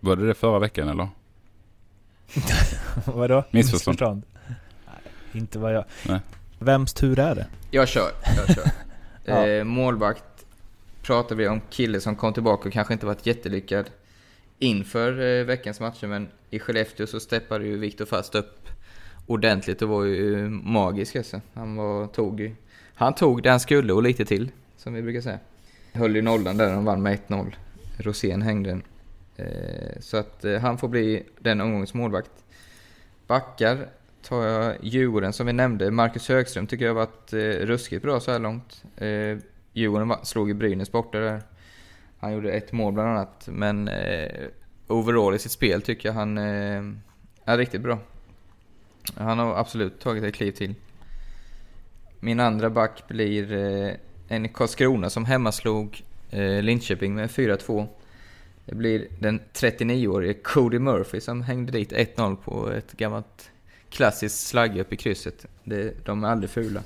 Var det det förra veckan eller? (laughs) Vadå? Missförstånd? missförstånd? Nej, inte vad jag... Nej. Vems tur är det? Jag kör, jag kör. ja. (laughs) eh, målvakt pratar vi om kille som kom tillbaka och kanske inte varit jättelyckad inför eh, veckans matcher men i Skellefteå så steppade ju Viktor Fast upp ordentligt och var ju eh, magisk alltså. Han var, tog han tog det han skulle och lite till, som vi brukar säga höll ju nollan där, de vann med 1-0. Rosén hängde den. Eh, så att han får bli den omgångens målvakt. Backar tar jag Djurgården som vi nämnde. Marcus Högström tycker jag har varit ruskigt bra så här långt. Djurgården slog ju Brynäs borta där. Han gjorde ett mål bland annat. Men eh, overall i sitt spel tycker jag han eh, är riktigt bra. Han har absolut tagit ett kliv till. Min andra back blir eh, en Karlskrona som hemmaslog eh, Linköping med 4-2. Det blir den 39-årige Cody Murphy som hängde dit 1-0 på ett gammalt klassiskt slagg upp i krysset. Det, de är aldrig fula.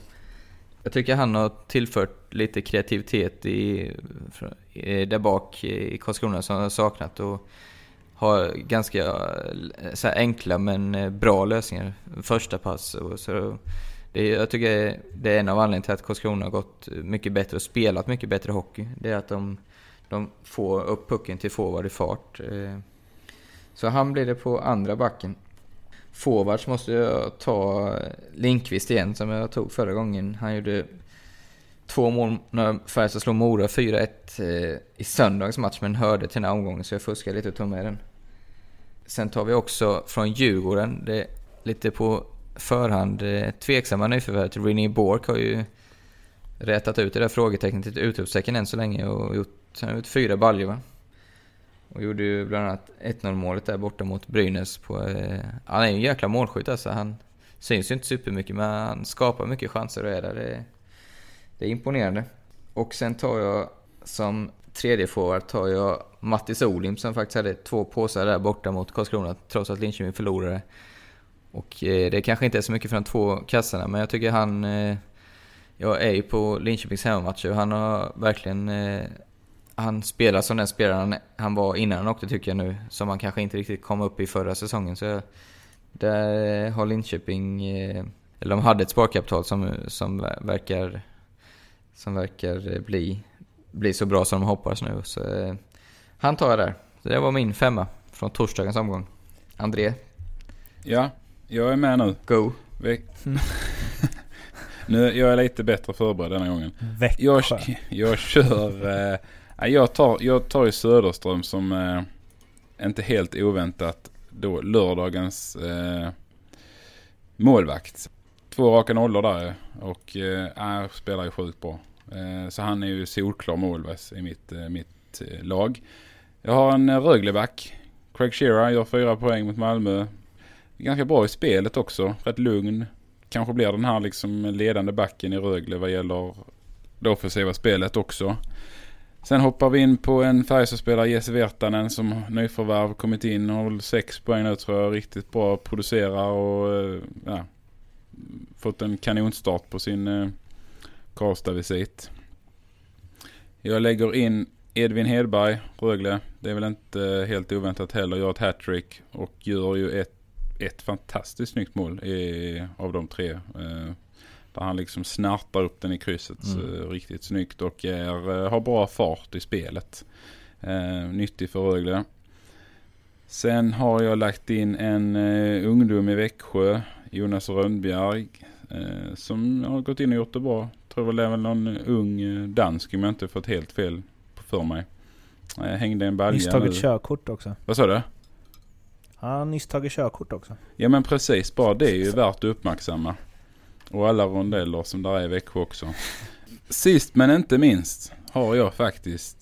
Jag tycker han har tillfört lite kreativitet i, där bak i Karlskrona som har saknat och har ganska eh, så enkla men eh, bra lösningar. Första pass och så det, jag tycker det är en av anledningarna till att Karlskrona har gått mycket bättre och spelat mycket bättre hockey. Det är att de, de får upp pucken till forward i fart. Eh. Så han blir det på andra backen. Forwards måste jag ta Linkvist igen som jag tog förra gången. Han gjorde två mål när Färjestad slog Mora 4-1 eh, i söndagens match men hörde till den här omgången så jag fuskade lite och tog med den. Sen tar vi också från Djurgården. Det är lite på förhand eh, tveksamma nyförvärvet. René Bork har ju rätat ut det där frågetecknet till ett utropstecken än så länge och gjort, han har gjort fyra baljor va? Och gjorde ju bland annat 1-0 målet där borta mot Brynäs på... Eh, han är ju en jäkla målskytt alltså. Han syns ju inte supermycket men han skapar mycket chanser och är där. Det, det är imponerande. Och sen tar jag som tredje forward tar jag Mattis Olim som faktiskt hade två påsar där borta mot Karlskrona trots att Linköping förlorade. Och eh, det kanske inte är så mycket för de två kassarna, men jag tycker han... Eh, jag är ju på Linköpings hemmamatcher och han har verkligen... Eh, han spelar som den spelaren han var innan han åkte tycker jag nu, som han kanske inte riktigt kom upp i förra säsongen. Så där har Linköping... Eh, eller de hade ett sparkapital som, som verkar... Som verkar bli, bli så bra som de hoppas nu. Så han tar jag där. Så det var min femma från torsdagens omgång. André? Ja, jag är med nu. Go. (laughs) nu, jag är lite bättre förberedd denna gången. Jag, (laughs) jag kör... Eh, jag, tar, jag tar ju Söderström som eh, inte helt oväntat då lördagens eh, målvakt. Två raka nollor där och eh, spelar ju sjukt bra. Eh, så han är ju solklar målvakt i mitt, eh, mitt eh, lag. Jag har en eh, Rögleback. Craig Shearer gör fyra poäng mot Malmö. Ganska bra i spelet också. Rätt lugn. Kanske blir den här liksom ledande backen i Rögle vad gäller det offensiva spelet också. Sen hoppar vi in på en Färjestadspelare, Jesse Virtanen, som nyförvärv kommit in. Har väl sex poäng nu tror jag. Riktigt bra. Producerar och eh, ja, fått en kanonstart på sin eh, Karlstad-visit. Jag lägger in Edvin Hedberg, Rögle. Det är väl inte helt oväntat heller. Gör ett hattrick och gör ju ett, ett fantastiskt snyggt mål i, av de tre. Eh, där han liksom snartar upp den i krysset Mm. eh, riktigt snyggt och är, eh, har bra fart i spelet. Eh, nyttig för Rögle. Sen har jag lagt in en eh, ungdom i Växjö, Jonas Rönnbjerg, eh, som har gått in och gjort det bra. Tror väl det är någon ung eh, dansk om jag inte fått helt fel på för mig. Eh, hängde en balja Nyss tagit nu. körkort också. Vad sa du? Han har nyss tagit körkort också. Ja men precis, bara det är ju värt att uppmärksamma. Och alla rondeller som där är i Växjö också. Sist men inte minst har jag faktiskt.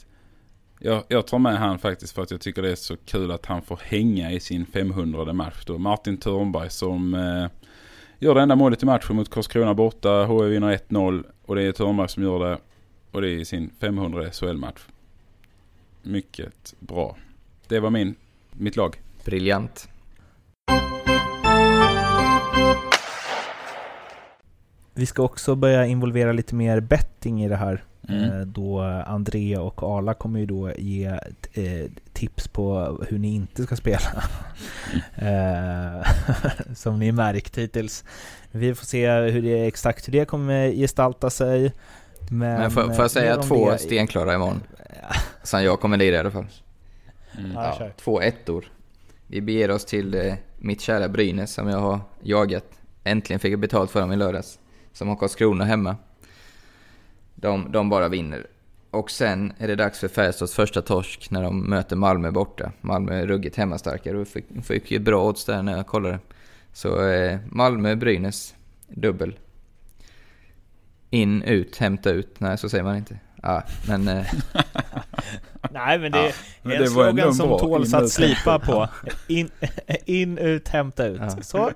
Jag, jag tar med han faktiskt för att jag tycker det är så kul att han får hänga i sin 500 match då. Martin Törnberg som eh, gör det enda målet i matchen mot Karlskrona borta. HV vinner 1-0 och det är Törnberg som gör det. Och det är i sin 500 SHL-match. Mycket bra. Det var min, mitt lag. Briljant. Vi ska också börja involvera lite mer betting i det här. Mm. Eh, Då Andrea och Arla kommer ju då ge eh, tips på hur ni inte ska spela. (laughs) Eh, (laughs) Som ni märkt hittills. Vi får se hur det, exakt hur det kommer gestalta sig. Men, Men får, får jag säga två det- stenklara imorgon? Som jag kommer lira i alla fall. Mm. Ja, Ja, två ettor. Vi beger oss till eh, mitt kära Brynäs som jag har jagat. Äntligen fick jag betalt för dem i lördags. Som har Karlskrona hemma. De, de bara vinner. Och sen är det dags för Färjestads första torsk när de möter Malmö borta. Malmö är ruggigt hemmastarkare och fick, fick ju bra odds där när jag kollade. Så eh, Malmö-Brynäs, dubbel. In, ut, hämta ut. Nej, så säger man inte. Ja, men... Eh, (laughs) Nej men det Ja, är men en det slogan en som tåls att slipa på. (laughs) In, (laughs) in, ut, hämta ut. Ja. Så.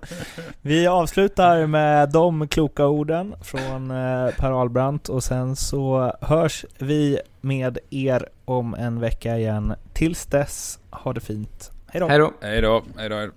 Vi avslutar med de kloka orden från eh, Per Ahlbrandt och sen så hörs vi med er om en vecka igen. Tills dess, ha det fint. Då! Hej då! Hej då!